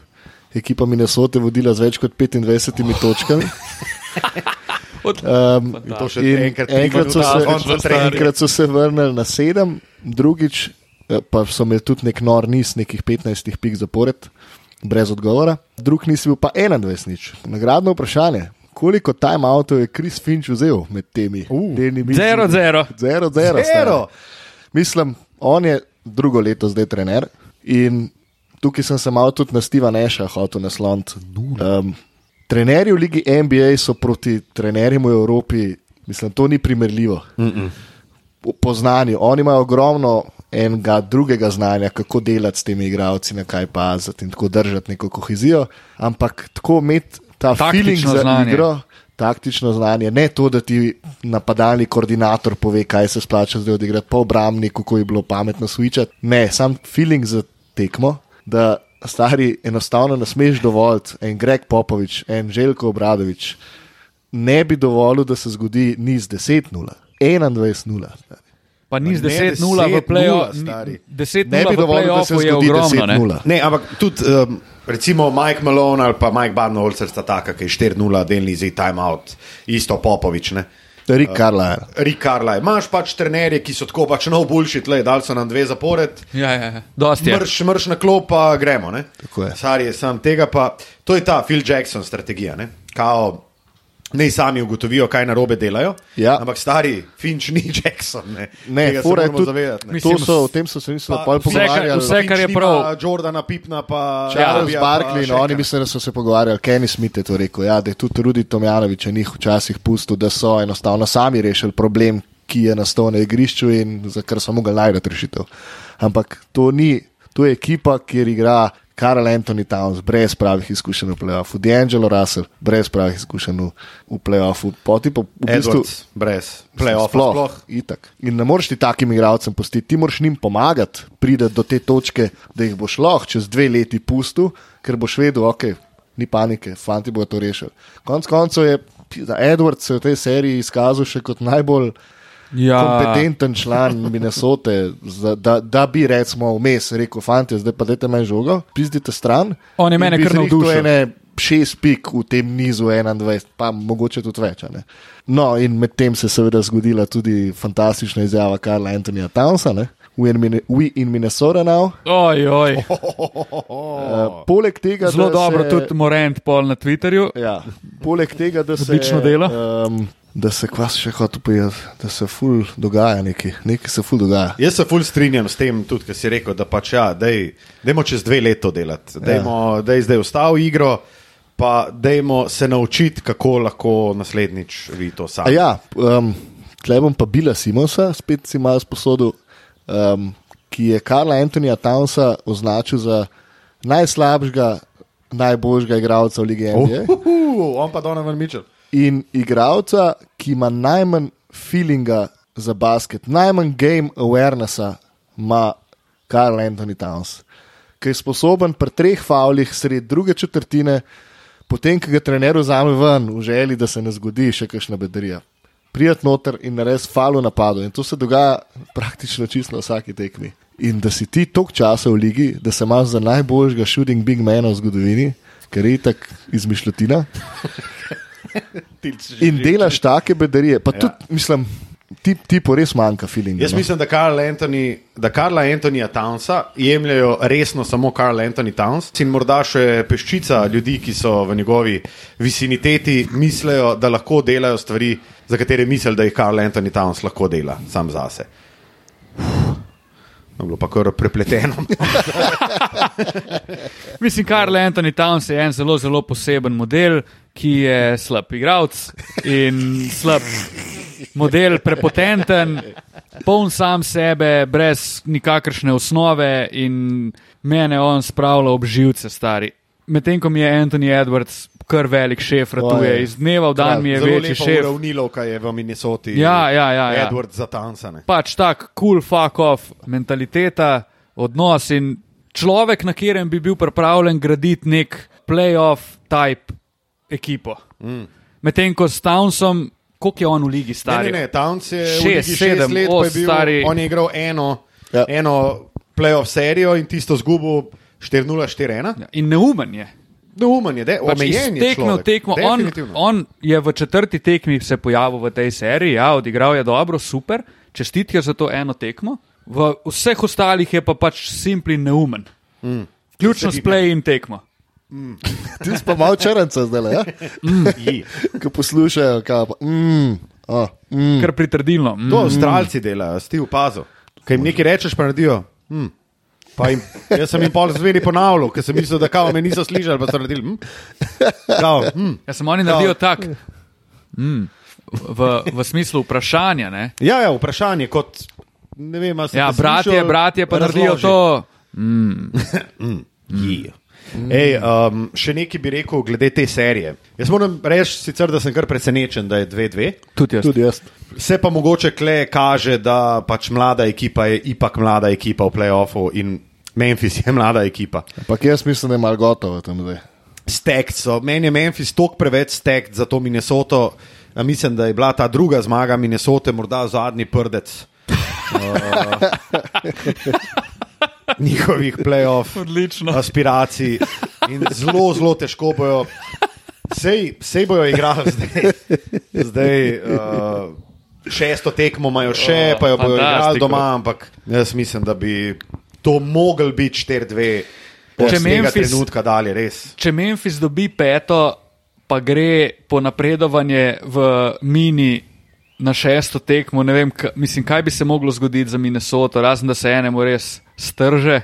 ekipa Minnesota vodila z več kot 25 točkami. Od, Um, In to še enkrat, tri enkrat, so se, enkrat so se vrnili na sedem, drugič eh, pa so imeli tudi nek nor niz, nekih 15 pik zapored, brez odgovora. Drug niz je bil pa 21 nič. Nagradno vprašanje. Koliko timeoutov je Chris Finch vzel med temi? Uh, delnimi Zero, zero. Zero, zero. Zero. Mislim, on je drugo leto zdaj trener in tukaj sem se malo tudi na Steva Neša hotel nasloniti. Um, trenerji v ligi NBA so proti trenerjem v Evropi, mislim, to ni primerljivo. Mm -mm. Po znanju, oni imajo ogromno enega drugega znanja, kako delati s temi igravci, na kaj paziti in tako držati neko kohezijo, ampak tako imeti ta feeling za znanje. igro, taktično znanje, ne to, da ti napadalni koordinator pove, kaj se splača zdaj odigrati, po obrambni, kako je bilo pametno switchati. Ne, sam feeling za tekmo, da stari enostavno ne smeš dovoliti, en Greg Popovič, en Željko Obradovič, ne bi dovolil, da se zgodi niz 10-0, 21-0. Pa ni z Pa ne 10-0 v 10:0, playoffu. stari. 10-0 Ne bi v dovolil, da se je ogromno. ne. 10-0. Ne, ampak tudi um, recimo Mike Malone ali pa Mike Badnoholzer sta taka, ki je 4-0 delni zid timeout, isto Popovič. Ne? Rick Carlisle. Rick Carlisle. Imaš pač trenerje, ki so tako pač no bullshit, le, dal so nam dve zapored. Ja, ja, ja. Dosti je. Mrš, mrš na klop, pa gremo. Ne? Tako je. Sar je sam tega, pa to je ta Phil Jackson strategija. Ne? Kao, ne sami ugotovijo, kaj narobe delajo. Ja. Ampak stari Finch ni Jackson. Ne, Ne, fora je moramo tudi, zavedati. Mislim, so, o tem so se mislim, Pa pol vse, pogovarjali. vse, kar je prav. Jordana Pipna, pa Charles Barkley in oni mislim, da so se pogovarjali, Kenny Smith je to rekel, ja, da je tudi Rudi Tomjanovič je njih včasih pustil, da so enostavno sami rešili problem, ki je nastal na igrišču in za kar so mogli najti rešitev. Ampak to ni, to je ekipa, kjer igra Karl Anthony Towns, brez pravih izkušenj v playoffu, D'Angelo Russell, brez pravih izkušenj v, playoffu, poti pa v bistvu. Edwards, brez play-offa. Sploh, Sploh. itak. In ne moreš ti takim igralcem pustiti, ti moraš njim pomagati, priti do te točke, da jih boš lahko čez dve leti pustil, ker boš vedel, ok, ni panike, fanti bodo to rešili. Konec koncev je Edward se v tej seriji izkazal še kot najbolj Ja, kompetenten član Minnesote, da, da bi recimo vmes rekel, fanti, zdaj pa dajte meni žogo, pizdite stran. On je mene kar navdušil. Šest pik v tem nizu 21, pa mogoče tudi več. ne. No, in medtem se je seveda zgodila tudi fantastična izjava Karla Antonija Townsa, ne? We in, Mine- we in Minnesota now. oj, oj. Uh, poleg tega, Zelo dobro se, tudi Morant pol na Twitterju. Ja, poleg tega, da se. Delo. Um, da se kvas še hotel povedati, da se ful dogaja nekaj, nekaj se ful dogaja. Jaz se fulj strinjam s tem, tudi kar si rekel, da pač ja, dej, dejmo čez dve leti to delati. Dejmo, ja. Dej zdaj ustav igro, pa dejmo se naučiti, kako lahko naslednjič vi to A sami. ja, um, tle bom pa Bila Simonsa, spet si malo sposodil, um, ki je Karla Antonija Townsa označil za najslabšega, najboljšega igralca v Ligi NBA. Uhuhu, on pa Donovan Mitchell. In igralca, ki ima najmanj feelinga za basket, najmanj game awarenessa, ima Karl Anthony Towns, ki je sposoben pri treh faulih sred druge četrtine, potem, ko ga trener vzame ven, v želji, da se ne zgodi še kakšna bedarija. Prijeti noter in narediti falu napadu. In to se dogaja praktično čisto na vsaki tekmi. In da si ti toliko časa v ligi, da se imaš za najboljšega shooting big mana v zgodovini, ker je tako izmišljotina. In delaš take bedarije, pa ja. tudi, mislim, ti, ti po res manjka feeling. Jaz mislim, da Karla Anthony, da Karla Antonija Townsa jemljajo resno samo Karl Anthony Towns in morda še peščica ljudi, ki so v njegovi viciniteti, mislijo, da lahko delajo stvari, za katere mislijo, da jih Karl Anthony Towns lahko dela sam zase. Je bilo pa kar prepleteno. Mislim, Karl Anthony Towns je en zelo, zelo poseben model, ki je slab igralec in slab model, prepotenten, poln sam sebe, brez nikakršne osnove in mene on spravlja ob živce, stari. Medtem ko mi je Anthony Edwards kar velik šef, ratuje Oj. iz dneva v dan mi je Zelo večji šef. uravnilovka je v Minnesoti. Ja, ja, ja, ja. Edward za Townsane. pač tak cool fuck off mentaliteta, odnos in človek, na katerem bi bil pripravljen graditi nek playoff type ekipo. Mm. Medtem ko s Townsom, koliko je on v ligi Ne, star? ne, ne, Towns je Šest, v ligi šest sedem, let, je bil, stari. on je igral eno, ja. eno playoff serijo in tisto zgubo 4-0-4-1. Ja, In neumen je. Neumen je, de, Pač omejen je. človek. tekmo. On, Definitivno. on je v četrti tekmi se pojavil v tej seriji, ja, odigral je dobro, super, čestitke za to eno tekmo. V vseh ostalih je pa pač simpli neumen. Mm. Ključno s play in tekmo. Ti si pa malo črnca zdaj, ja? Ji. ko poslušajo. Kao, pa, mm, oh, mm. Kar pritrdilno. Mm. To avstralci delajo, si ti upazil. Kaj jim nekaj rečeš, pa naredijo. Hm. Pa jim, jaz sem jim pol zveri ponavljal, ker sem mislil, da kao me niso slišali, pa so naredili. Hm. Kao, hm. Ja, samo oni naredijo tak. Mm, v, v smislu vprašanja. Ne? Ja, ja, vprašanje kot. Ne vem, ali ste Ja, bratje, slišali, bratje pa naredijo razloži. to. Yeah. Ej, um, še nekaj bi rekel glede te serije. Jaz moram reči, sicer, da sem kar presenečen, da je 2-2. Tudi jaz. Tudi jaz. Se pa mogoče kle kaže, da pač mlada ekipa je ipak mlada ekipa v playoffu in Memphis je mlada ekipa. Ampak jaz mislim, da je malo gotovo tam zdaj. Stekt so, meni je Memphis toliko preveč stekt za to Minnesoto. Mislim, da je bila ta druga zmaga Minnesote morda zadnji prdec uh, njihovih playoff Odlično. aspiracij. In zelo, zelo težko bojo, sej, sej bojo igrali zdaj. zdaj uh, šesto tekmo imajo še, pa jo bojo igrali fantastiko. doma, ampak jaz mislim, da bi to mogel biti 4-2. Od Če Memphis- trenutka dalje, res. Če Memphis dobi peto, pa gre po napredovanje v mini na šesto tekmo, ne vem, mislim, kaj bi se moglo zgoditi za Minnesoto, razen da se enemu res strže,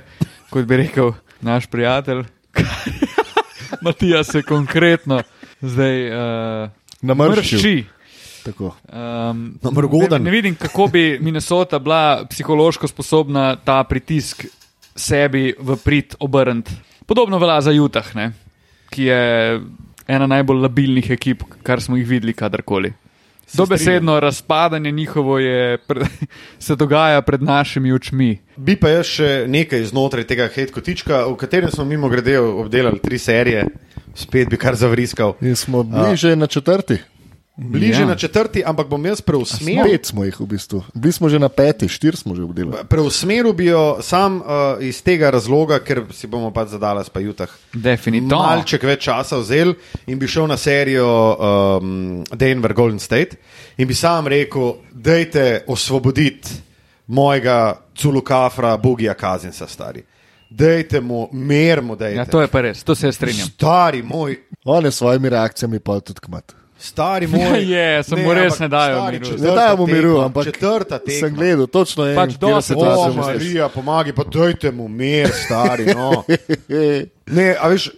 kot bi rekel naš prijatelj. Matija se konkretno zdaj uh, Namrščil. Tako. Um, Namrgodan. ne, ne vidim, kako bi Minnesota bila psihološko sposobna ta pritisk sebi v prid obrniti. Podobno velja za Utah, ne? ki je ena najbolj labilnih ekip, kar smo jih videli kadarkoli. Dobesedno razpadanje njihovo je, se dogaja pred našimi očmi. Bi pa jaz še nekaj znotraj tega hitkotička, v katerem smo mimo grede obdelali tri serije, spet bi kar zavriskal. In smo bliže na četrti. Bliže Ja. na četrti, ampak bom jaz preusmeril. Pet smo jih v bistvu. Bili smo že na peti, štiri smo že obdelali. Preusmeril bi jo sam uh, iz tega razloga, ker si bomo pač zadala pa jutah. Definitivno. Malček več časa vzel in bi šel na serijo um, Denver Golden State in bi sam rekel, dajte osvoboditi mojega Culukafra, Bogija Kazinsa, stari. Dajte mu, mer mu, dajte. Ja, to je pa res, to se strinjam. Stari moj, On je s svojimi reakcijami pa tudi kmat. Stari moj. Je, samo mu res ne dajo miru. Ne dajemo miru, tekma, ampak četrta tekma. sem gledal točno en, Pač katera dosti situacija O, časa bo zdaj. Marija, pomagi, pa dajte mu mir, stari. No. Ne, a veš,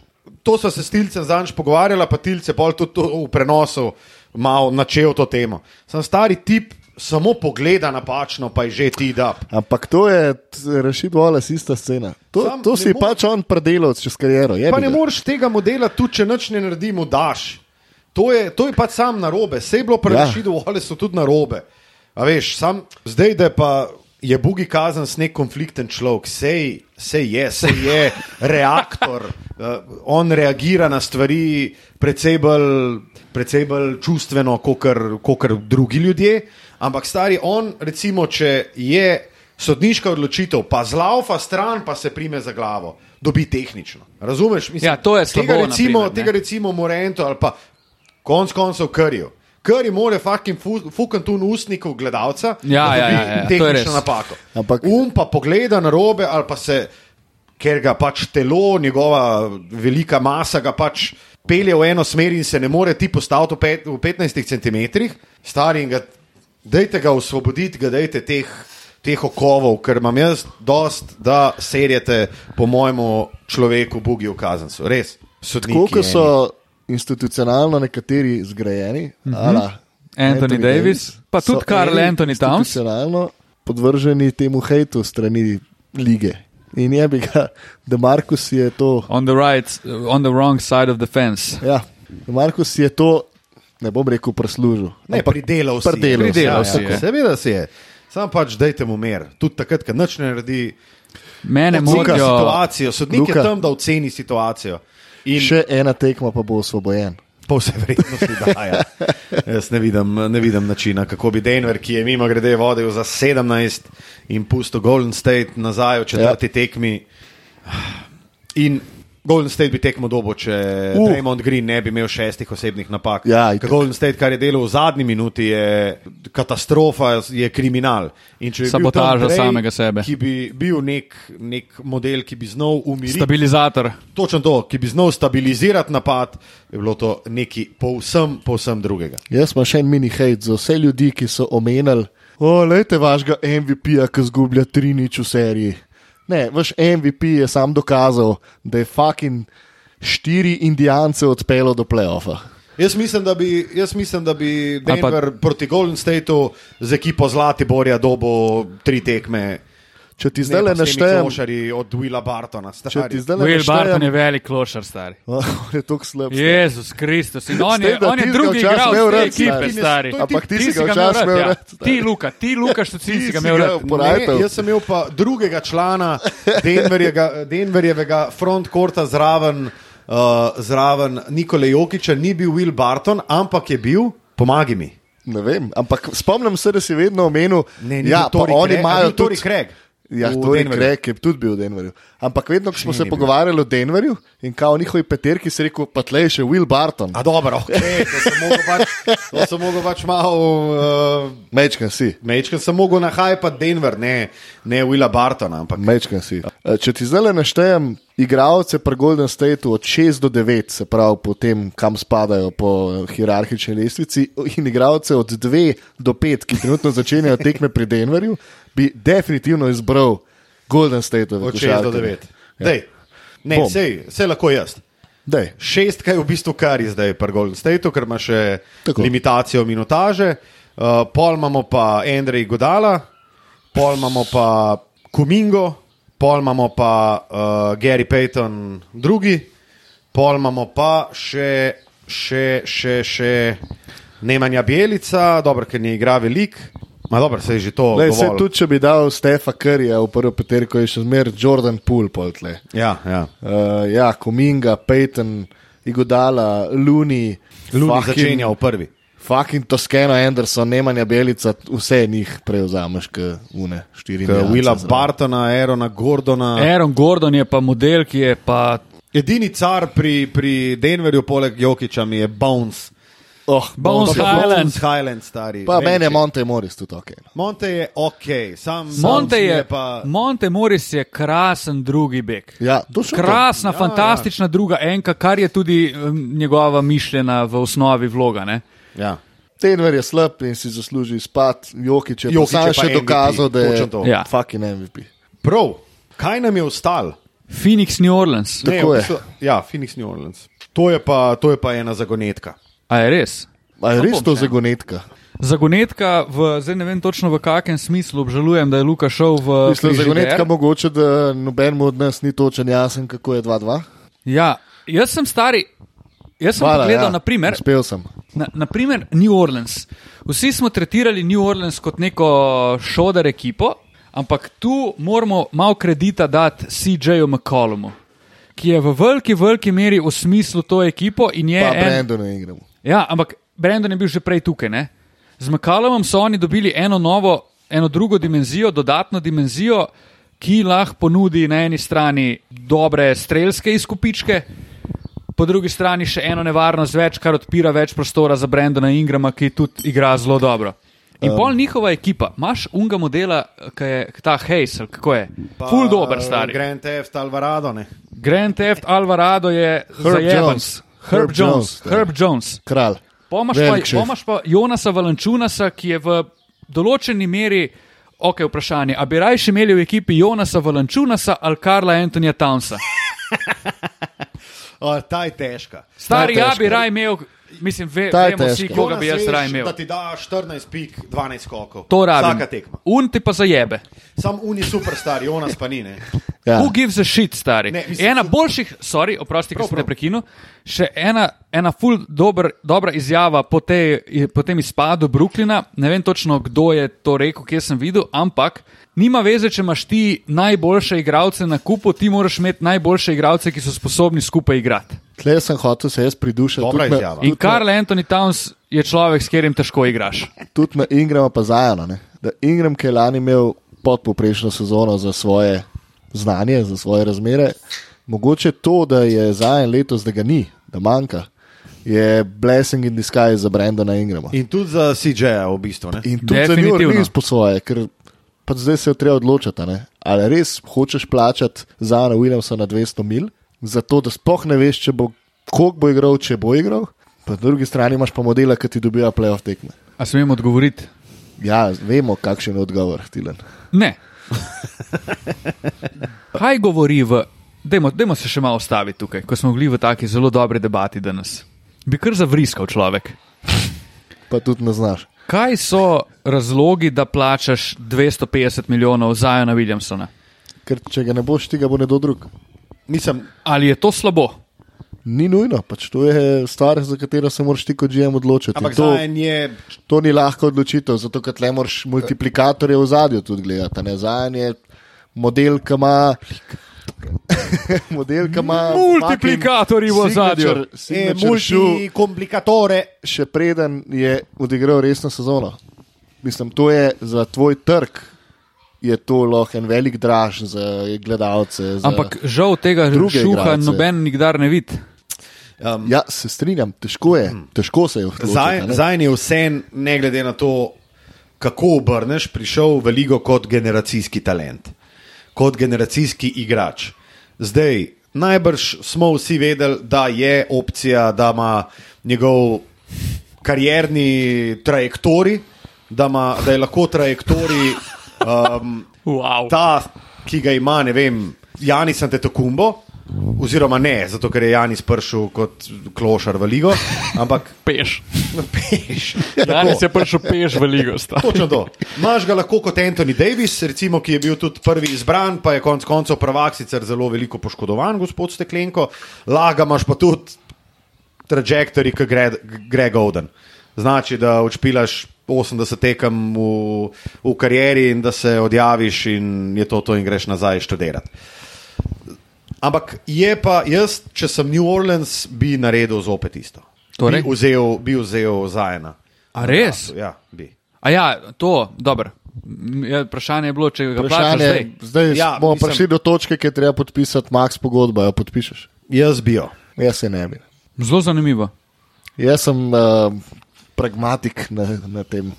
to so se s Tilcem zadnjič pogovarjala, pa Tilce pol tudi to v prenosu malo načel to temo. Sem stari tip, samo pogleda napačno, pa je že ti da. Ampak to je rešit Wallace ista scena. To, Sam to si mo- pač on predelal čez kariero. jebi Pa ne moreš tega modela, tudi če nič ne naredimo, daš. To je, to je pač sam na robe, vse je bilo pri Ja. Rešidu Wallace tudi na robe. Veš, sam zdaj, da pa je Bugi kazan s nek konflikten človek, sej, sej je, sej je reaktor, uh, on reagira na stvari precej bolj, precej bolj čustveno, kot drugi ljudje. Ampak stari on, recimo, če je sodniška odločitev, pa zlaufa stran, pa se prime za glavo, dobi tehnično. Razumeš? Mislim, Ja, to je slabo, Tega recimo, na primer, ne. tega recimo Morento ali pa konc koncev Krjo. Kri more fucking fu- fukant v ustnikov gledalca, Ja, da ja, dobi ja, ja, to je tehnično napako. Ampak- Um pa pogleda na robe ali pa se, ker ga pač telo, njegova velika masa ga pač pelje v eno smer in se ne more ti postaviti v, pet, v 15 cm, stari in ga, dajte ga osvoboditi, ga dajte teh. Teh okovov, ker imam jaz dost, da serjete po mojemu človeku, Bugi v Kazancu. Res. Sodniki Tako kot so institucionalno nekateri zgrajeni, mm -hmm. Anthony Davis, pa tudi Karl Anthony Towns. Institucionalno podvrženi temu hejtu strani lige. In je bi ga, da Markus je to. On the right, on the wrong side of the fence. Ja, Markus je to, ne bom rekel, preslužil. Ne, ampak pridelal si. pridelal je. si, Pridelal ja, si ja. je. Seveda si je. Sam pač dajte mu mir. Tudi takrat, ko nič ne naredi. Mene motijo. situacijo. Sodnik Luka. je tam, da oceni situacijo. In Še ena tekma, pa bo osvobojen. po vsej verjetnosti da. Ja. Jaz ne vidim, ne vidim načina, kako bi Denver, ki je mimo grede vodil za 17 in pusto Golden State nazaj v četrti ja. tekmi. In Golden State bi tekmo dobo, če uh. Raymond Green ne bi imel šestih osebnih napak. Ja, itak. Golden State, kar je delal v zadnji minuti, je katastrofa, je kriminal. In če bi bil tam Sabotaža Dray, samega sebe. Ki bi bil nek, nek model, ki bi znal umiriti. Stabilizator. Točno to, ki bi znal stabilizirati napad, je bilo to nekaj povsem, povsem drugega. Jaz imam še en mini hate za vse ljudi, ki so omenjali, o, lejte vašega MVP-ja, ki zgublja tri nič v seriji. Ne, vaš MVP je sam dokazal, da je fucking štiri indijance odpeljal do playoffa. Jaz mislim, da bi, jaz mislim, da bi pa- Denver pa... proti Golden Stateu z ekipo Zlatiborja dobo tri tekme. Če ti zdaj le ne naštejem, Košari od Willa Bartona. če ti zdaj le Will Barton je naštejem, velik klošar, stari. on je tako slab. Jezus Kristus. In on je, da on je ti drugi včasih igralec imel te rad, ekipe, stari. To je Ampak ti si ga včasih imel ja. rad, stari. Ti, Luka, ti, Luka, Ti si ga imel rad. jaz sem imel pa drugega člana Denverjega, Denverjevega frontkorta zraven, uh, zraven Nikole Jokiča, ni bil Will Barton, ampak je bil, pomagi mi. Ne vem, ampak spomnim se, da si vedno omenil, Ne, ni ja, bil oni imajo bil tudi Craig Ja, to je Denverju? Krek, je tudi bil v Denverju. Ampak vedno, ko smo se pogovarjali o Denverju in kao njihovi peterki, si rekel, pa tleh še Will Barton. A dobro, okay, to sem mogel pač, to sem mogel pač malo. Uh, Mečkan si. Mečkam sem mogel nahajati Denver, ne, ne Willa Bartona. Ampak Mečkan si. Eh, Če ti zdaj le naštejem igralce pri Golden Stateu od 6 do 9, se pravi po tem, kam spadajo po hierarhični lestvici, in igralce od 2 do 5, ki trenutno začenjajo tekme pri Denverju, bi definitivno izbral Golden State. od 6 do 9. Dej, ne, sej, sej lahko jaz. Dej. Šestka je v bistvu kar je zdaj pri Golden Stateu, ker ima še. Tako. limitacijo minutaže. Uh, pol imamo pa Andrej Godala, pol imamo pa Kumingo, pol imamo pa uh, Gary Payton drugi, pol imamo pa še, še, še, še Nemanja Bjelica, dobro, ker ne igra velik. Ma dobro, se je že to. Lej, se, tudi če bi dal Stefa Curryja v prvo peterko, je še zmer Jordan Poole poltle. Ja, ja. Uh, ja, Kominga, Peyton, Igodala, Luni, Luni začenja v prvi. Fucking Toskeno, Anderson, Nemanja Belica, vse njih prevzameš, kot une, štiri Willa Bartona, Aerona Gordona. Aaron Gordon je pa model, ki je pa. Edini car pri, pri Denverju, poleg Jokiča, mi je Bones. Oh, Bones Bones Highland. Bones Highland, stari. Pa meni je Monte Morris tudi ok. no. Monte je ok, sam Monte, sam je, pa. Monte Morris je krasen drugi bek. Ja, točno to. Krasna, Ja, ja, fantastična ja. druga enka, kar je tudi um, njegova mišljena v osnovi vloga. Ne? Ja. Denver je slab in si zasluži izpad, Jokič je, Jokić Jokič je je še MVP, dokazal, da je to. Ja. fucking MVP. Prav, kaj nam je ostalo? Phoenix, New Orleans. Ne, Tako je. bistvu- Ja, Phoenix New Orleans. To je pa, to je pa ena zagonetka. A je res? A je Pa res to še. zagonetka? Zagonetka, v, zdaj ne vem točno v kakem smislu, obžalujem, da je Luka šel v. Mislim, frižider. zagonetka mogoče, da nobenemu od nas ni točen jasen, kako je 2-2. Ja, jaz sem stari. Jaz sem Hvala, pogledal, ja, ja, naprimer, Uspel sem. na, naprimer New Orleans. Vsi smo tretirali New Orleans kot neko šodar ekipo, ampak tu moramo malo kredita dati CJ-ju McCollumu, ki je v veliki, veliki meri v smislu to ekipo je. Pa en- Brandon ne igramo. Ja, ampak Brandon je bil že prej tukaj. Ne? Z McCallumom so oni dobili eno novo, eno drugo dimenzijo, dodatno dimenzijo, ki lahko ponudi na eni strani dobre strelske izkupičke, po drugi strani še eno nevarnost več, kar odpira več prostora za Brandona Ingrama, ki tudi igra zelo dobro. In um, pol njihova ekipa, imaš unga modela, ki je ta Hayes, kako je, Pa, full dober stari. Grand Theft Alvarado, ne. Grand Theft Alvarado je Herb. Jones. Herb Herb Jones, Jones. Herb Jones. Kralj. Pomaš pa, pomaš pa Jonasa Valančunasa, ki je v določeni meri, ok, vprašanje, a bi rajši imeli v ekipi Jonasa Valančunasa ali Karla Antonija Townsa? O, ta je težka. Stari, Ta je ja težka. bi raj imel, mislim, ve, je vemo vsi, težka. koga bi jaz Jonas raj veš, imel. Da ti da 14 pik, 12 skokov. To rabim. Vsaka tekma. Un ti pa zajebe. Sam uni superstar, Jonas pa ni. Ne. Ja. Who gives a shit, stari? Ne, mislim, ena ful- boljših, sorry, oprosti, ker sem te prekinil, še ena, ena ful dober, dobra izjava po, tej, po tem izpadu Brooklyna. Ne vem točno, kdo je to rekel, kje sem videl, ampak nima veze, če imaš ti najboljše igralce na kupu, ti moraš imeti najboljše igralce, ki so sposobni skupaj igrati. Tle sem hotel se jaz pridušati. Dobra tudi me- izjava. In Karl Anthony Towns je človek, s katerim težko igraš. Tudi me Ingrama pa zajana. Ne? Da Ingram, ki je lani imel podpoprečno sezono za svoje znanje, za svoje razmere, mogoče to, da je zajen letos, da ga ni, da manjka, je blessing in disguise za Brendana Ingrama. In tudi za CJ-ja v bistvu. Ne. In tudi za New Definitivno. Orleans po svoje, ker pa zdaj se je treba odločiti. Ali res hočeš plačati za Ana Williamsa na 200 mil, zato da sploh ne veš, če bo, koliko bo igral, če bo igral. Po drugi strani imaš pa modela, ki ti dobijo playoff tekme. A smem odgovoriti? Ja, vemo, kakšen je odgovor, Tilen. Ne. Kaj govori v. Dajmo, dajmo se še malo ustaviti tukaj, ko smo bili v taki zelo dobri debati danes. Bi kar zavriskal človek. Pa tudi ne znaš. Kaj so razlogi, da plačaš 250 milijonov za Jana Williamsona? Ker če ga ne boš, ti ga bo nekdo drug. Mislim, Ali je to slabo? Ni nujno, pač to je stvar, za katero se moraš ti kot GM odločiti. Ampak To, je to ni lahka odločitev, zato ker tle moraš multiplikatorje v zadju tudi gledati. a ne. Za en je model, ki ima. model, ki ima. Multiplikatorji v signature- e, multikomplikatore. še preden je odigral resno sezono. Mislim, to je za tvoj trg. Je to lahko en velik draž za gledalce. Za... Ampak žal tega druge šuha igralce. noben nikdar ne vidi. Um, Ja, se strinjam, težko je, težko se je odločiti. ne. Zdaj je vse, ne glede na to, kako obrneš, prišel v ligo kot generacijski talent, kot generacijski igrač. Zdaj, najbrž smo vsi vedeli, da je opcija, da ima njegov karierni trajektori, da, ima, da je lahko trajektori um, Wow. ta, ki ga ima, ne vem, Janis Antetokumbo, oziroma ne, zato ker je Janis prišel kot klošar v ligo, ampak Peš. peš. Danes je prišel peš v ligo. sta. Točno to. Imaš ga lahko kot Anthony Davis, recimo, ki je bil tudi prvi izbran, pa je konec koncev prvak, sicer zelo veliko poškodovan, gospod Steklenko. Laga imaš pa tudi trajektorij, ki gre, gre Golden. Znači, da odšpilaš 80 tekem v, v karieri in da se odjaviš in je to to in greš nazaj študirati. Ampak je pa jaz, če sem New Orleans, bi naredil zopet isto. Torej? Bi vzel, bi vzel Zajena. A res? Ja, bi. A ja, to, dobro. M, Ja, vprašanje je bilo, če ga plačaš Vprašanje, zdaj. zdaj Ja, ja, bomo mislim- prišli do točke, ki je treba podpisati max pogodbo, jo podpišeš. Jaz bi jo. Jaz se ne bi. Zelo zanimivo. Jaz sem uh, pragmatik na, na tem.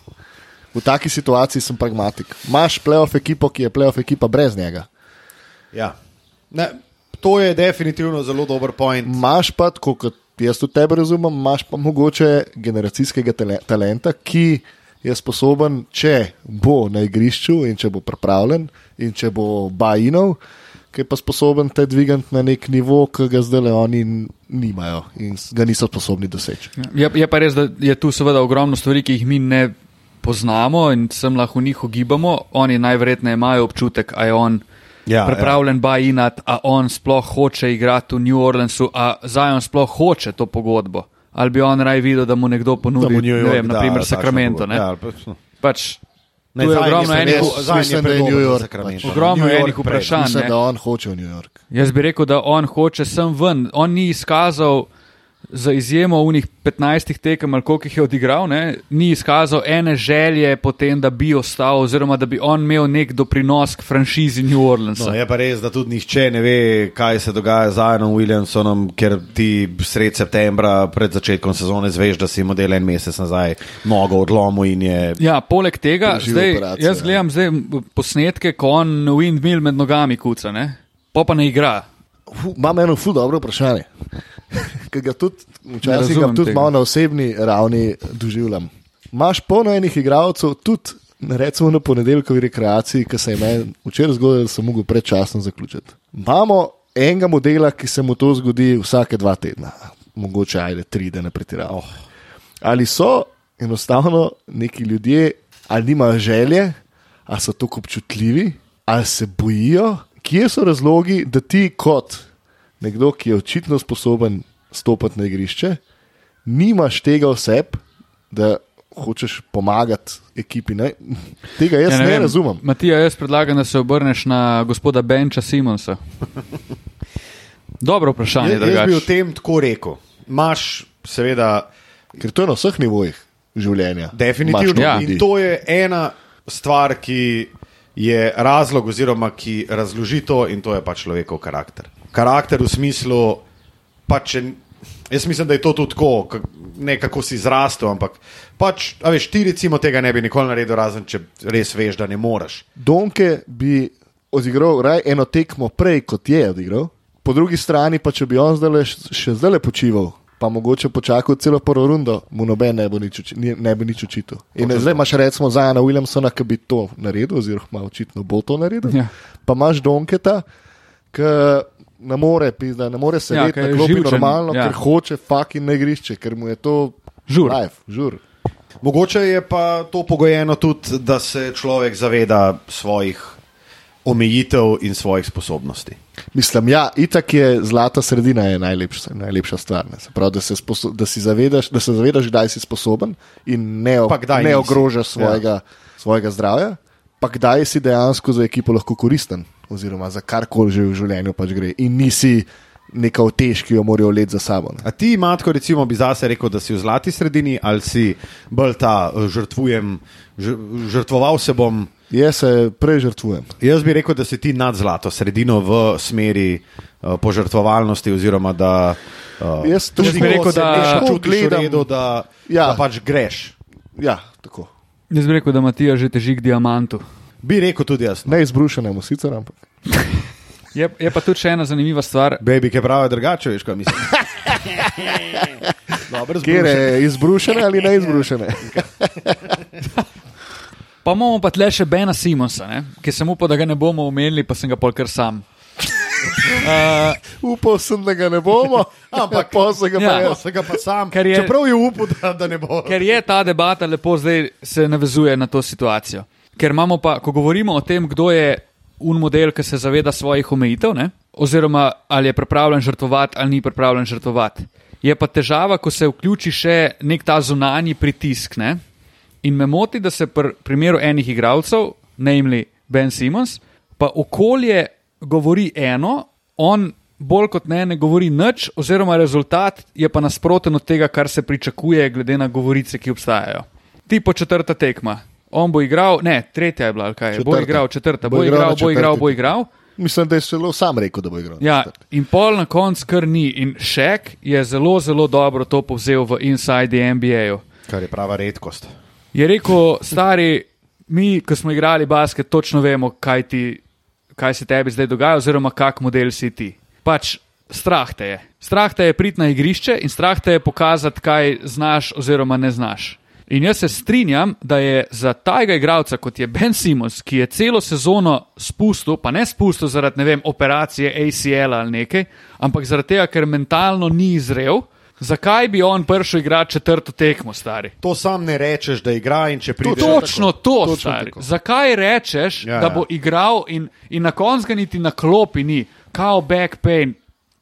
V taki situaciji sem pragmatik. Imaš playoff ekipo, ki je playoff ekipa brez njega. Ja. Ne, to je definitivno zelo dober point. Imaš pa, kot jaz tudi tebe razumem, imaš pa mogoče generacijskega tale- talenta, ki je sposoben, če bo na igrišču in če bo pripravljen in če bo bajinov, ki je pa sposoben te dvigati na nek nivo, ki ga zdaj le oni nimajo in ga niso sposobni doseči. Je, je pa res, da je tu seveda ogromno stvari, ki jih mi ne poznamo in sem lahko v njih ugibamo. Oni najverjetneje imajo občutek, a je on Ja, pripravljen bajinati, a on sploh hoče igrati v New Orleansu, a Zion sploh hoče to pogodbo. Ali bi on raj videl, da mu nekdo Da ponudi, mu New ne York vem, da naprimer Sacramento. Ne? Ja, ali pa- Pač, Ne, tu je ogromno enih, pač. ogromno enih vprašanj. Mislim, da on hoče v New York. Jaz bi rekel, da on hoče sem ven. On ni izkazal, za izjemo unih 15 tekem, koliko jih je odigral, ne, ni izkazal ene želje potem, da bi ostal, oziroma da bi on imel nek doprinos k franšizi New Orleansa. No, je pa res, da tudi nihče ne ve, kaj se dogaja z Aaronom Williamsonom, ker ti sred septembra, pred začetkom sezone, zveš, da si model en mesec nazaj nogo odlomil in je. Ja, poleg tega, zdaj, operacijo, jaz ja. gledam zdaj posnetke, ko on windmill med nogami kuca, ne? pa pa ne igra. Fu, Imam eno ful dobro vprašanje, ki ga tudi včasih ga tudi tega. malo na osebni ravni doživljam. Imaš polno enih igralcev, tudi recimo na ponedeljkovi rekreaciji, ki se je meni včeraj zgodilo, da sem mogel predčasno zaključiti. Imamo enega modela, ki se mu to zgodi vsake dva tedna, mogoče ajde tri, da ne pretiravam. Oh. Ali so enostavno neki ljudje, ali nimajo želje, ali so tako občutljivi, ali se bojijo, kje so razlogi, da ti kot nekdo, ki je očitno sposoben stopiti na igrišče, nimaš tega oseb, da hočeš pomagati ekipi. Ne? Tega jaz ja, ne, ne vem. razumem. Matija, jaz predlagam, da se obrneš na gospoda Benča Simonsa. Dobro vprašanje, Jaz, jaz bi o tem tako rekel. Imaš, seveda, Ker to je na vseh nivojih življenja. definitivno. Ja. In to je ena stvar, ki je razlog, oziroma ki razloži to, in to je pač človekov karakter. Karakter v smislu, pa če. Jaz mislim, da je to tudi tako, ne kako si zrastel, ampak pač, veš, ti recimo tega ne bi nikoli naredil, razen če res veš, da ne moreš. Donke bi odigral raj eno tekmo prej, kot je odigral, po drugi strani pa če bi on zdaj še zdaj počival. Pa mogoče počakal celo prvo rundo, mu noben ne, bo nič, uči- ne bi nič očital. In zdaj imaš recimo Zajana Williamsona, ki bi to naredil, oziroma očitno bo to naredil. Ja. Pa imaš Donketa, ki ne more, pizda, ne more sedeti ja, je na klopi živčen, normalno, ja. ja. ker hoče fucking na igrišče, ker mu je to Žur. life, žur. Mogoče je pa to pogojeno tudi, da se človek zaveda svojih omejitev in svojih sposobnosti. Mislim, ja, itak je zlata sredina je najlepša, najlepša stvar. Ne. Se Pravi, da, se sposo, da, si zavedaš, da se zavedaš, kdaj si sposoben in ne, o- ne nisi. ogrožaš svojega, ja. svojega zdravja, pa kdaj si dejansko za ekipo lahko koristen, oziroma za karkoli že v življenju pač gre. In nisi neka otež, ki jo morajo let za sabo. Ne. A ti, Matko, recimo, bi zase rekel, da si v zlati sredini ali si bolj ta eh, žrtvujem, žr- žrtvoval se bom. Jaz se prej žrtvujem. Jaz bi rekel, da si ti nad zlato sredino v smeri uh, požrtvovalnosti, oziroma da. Uh, Jaz tudi Jaz bi rekel, da- čutiš gledam- v redu, da, Ja. da pač greš. Ja, tako. Jaz bi rekel, da Matija že teži k diamantu. Bi rekel tudi jaz. Ne izbrušenemu sicer, ampak. Je, je pa tudi še ena zanimiva stvar. Baby, ki pravi drugače, veš, kaj mislim. Kjer je izbrušene ali ne izbrušene? Pa imamo pa tle še Bena Simonsa, ne? ki sem upal, da ga ne bomo omenili, pa sem ga pol kar sam. Uh, Upal sem, da ga ne bomo, ampak pa se ga Ja. pa ga pa sam, Ker je- čeprav je upal, da, da ne bo. ker je ta debata lepo zdaj se navezuje na to situacijo. Ker imamo pa, ko govorimo o tem, kdo je un model, ki se zaveda svojih omejitev, ne? oziroma ali je pripravljen žrtvovati ali ni pripravljen žrtvovati. Je pa težava, ko se vključi še nek ta zunanji pritisk. Ne? In me moti, da se pri primeru enih igralcev, namely Ben Simons, pa okolje govori eno, on bolj kot ne, ne govori nič, oziroma rezultat je pa nasproten od tega, kar se pričakuje, glede na govorice, ki obstajajo. Tipo četrta tekma. On bo igral, ne, tretja je bila, kaj je. Bo Četrta. igral četrta, Bo bo igral igral, bo igral, bo igral. Mislim, da je celo sam rekel, da bo igral. Ja, in pol na koncu kar ni. In Šek je zelo, zelo dobro to povzel v Inside the NBA-ju. Kar je prava redkost. Je rekel, stari, mi, ko smo igrali basket, točno vemo, kaj, ti, kaj se tebi zdaj dogaja, oziroma kak model si ti. Pač strah te je. Strah te je priti na igrišče in strah te je pokazati, kaj znaš oziroma ne znaš. In jaz se strinjam, da je za tajega igralca, kot je Ben Simons, ki je celo sezono spustil, pa ne spustil zaradi ne vem, operacije ACL ali nekaj, ampak zaradi tega, ker mentalno ni izrev, zakaj bi on prišel igrati četrto tekmo, stari? To sam ne rečeš, da igra in če prideš. Točno to, Točno stari. tako. Zakaj rečeš, Ja, ja, da ja. bo igral in, in na koncu ga niti na klopi ni, kao back pain.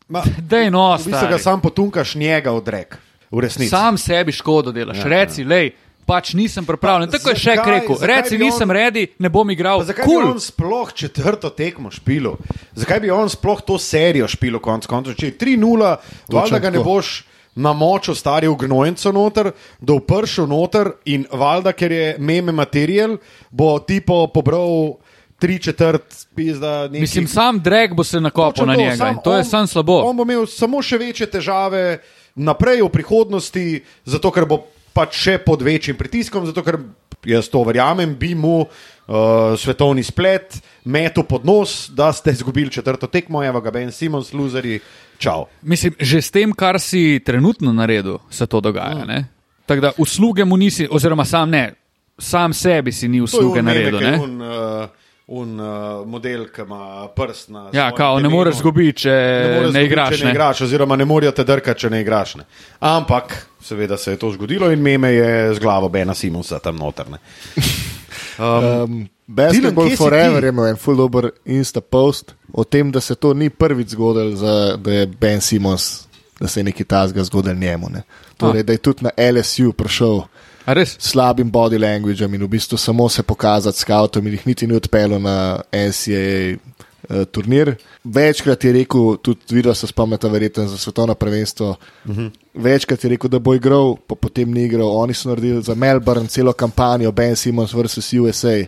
Ma, Dej no, v bistvu ga sam potunkaš njega odrek. V resnici. Sam sebi škodo delaš. Ja, Ja, Reci, ja. lej, pač nisem pripravljen. Pa Tako je še rekel. Reci, on- nisem redi, ne bom igral. Zakaj cool. bi on sploh četrto tekmo špilo? Zakaj bi on sploh to serijo špilo konc koncev? Če je 3-0, valjda ga ne boš namočil stari v gnojnico noter, da vpršil noter in valjda, ker je meme material, bo tipo pobral tri četrt pizda. nekih- Mislim, sam drag bo se nakopal na njega sam in to je on- sam slabo. On bo imel samo še večje težave naprej v prihodnosti, zato ker bo pač še pod večjim pritiskom, zato ker jaz to verjamem, bi mu uh, svetovni splet metu pod nos, da ste izgubili četrto tekmo, evo ga Ben Simons, luzeri, čau. Mislim, že s tem, kar si trenutno naredil, se to dogaja. Mm. ne? Tako da usluge mu nisi, oziroma sam ne, sam sebi si ni usluge naredil. ne? Un, uh, un uh, model, ki ima prst na. Ja, kao, ne moreš zgubiti, če ne, ne izgubiti, igraš. Če ne Ne? igraš, oziroma ne morajo te drkati, če ne igraš. Ne. Ampak, seveda se je to zgodilo in meme je z glavo Bena Simonsa tam notrne. Um, Basketball kje si Forever ti? je imel en full dobro Insta post o tem, da se to ni prvič zgodilo, za, da je Ben Simons, da se je nekaj tazga zgodil njemu. Ne. Torej, da je tudi na LSU prišel s slabim body languageom in v bistvu samo se pokazati skautom in jih niti ni odpeljal na NCAA uh, turnir. Večkrat je rekel, tudi videl se spomnite, verjetno za svetovno prvenstvo. Uh -huh. Večkrat je rekel, da bo igral, pa potem ni igral. Oni so naredili za Melbourne celo kampanjo, Ben Simons vs. USA.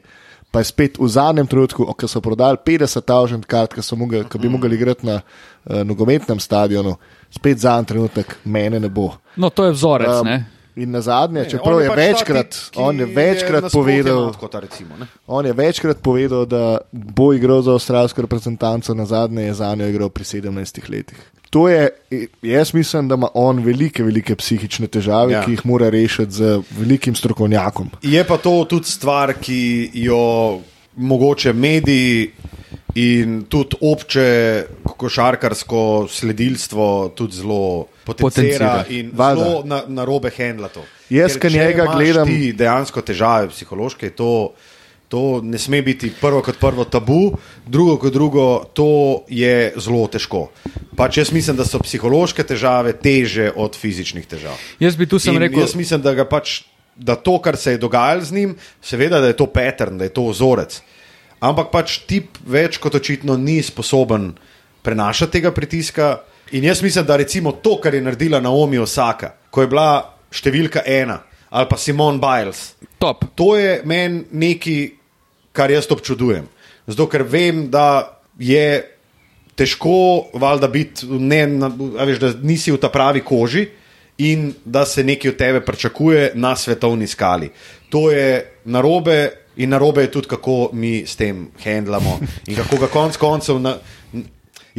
Pa je spet v zadnjem trenutku, ko so prodali 50.000 kart, ki, so mogli, ki bi mogli igrati na uh, nogometnem stadionu, spet zadnji trenutek, mene ne bo. No, to je vzorec. Um, ne? In na zadnje, Ne, čeprav on je pač ta večkrat, tip, ki on je večkrat nasprotje povedal, Matkota, recimo, ne. on je večkrat povedal, da bo igral za avstralsko reprezentanco, na zadnje je za njo igral pri 17 letih. To je, jaz mislim, da ima on velike, velike psihične težave, Ja. ki jih mora rešiti z velikim strokovnjakom. Je pa to tudi stvar, ki jo mogoče mediji in tudi obče košarkarsko sledilstvo tudi zelo potencira Potencira. in Valjda. zelo na, na robe handla to. Jaz, če njega gledam- Ti dejansko težave psihološke, to, to ne sme biti prvo kot prvo tabu, drugo kot drugo, to je zelo težko. Pač jaz mislim, da so psihološke težave teže od fizičnih težav. Jaz bi tu sem In rekel, Jaz mislim, da, pač, da to, kar se je dogajalo z njim, seveda, da je to pattern, da je to vzorec. Ampak pač tip več kot očitno ni sposoben prenašati tega pritiska. In jaz mislim, da recimo to, kar je naredila Naomi Osaka, ko je bila številka ena, ali pa Simon Biles, top. to je meni nekaj, kar jaz občudujem. Zato, ker vem, da je težko, valjda, biti, ne, na, veš, da nisi v ta pravi koži in da se nekaj od tebe pričakuje na svetovni skali. To je narobe in narobe je tudi, kako mi s tem handlamo in kako ga konc koncev. Na,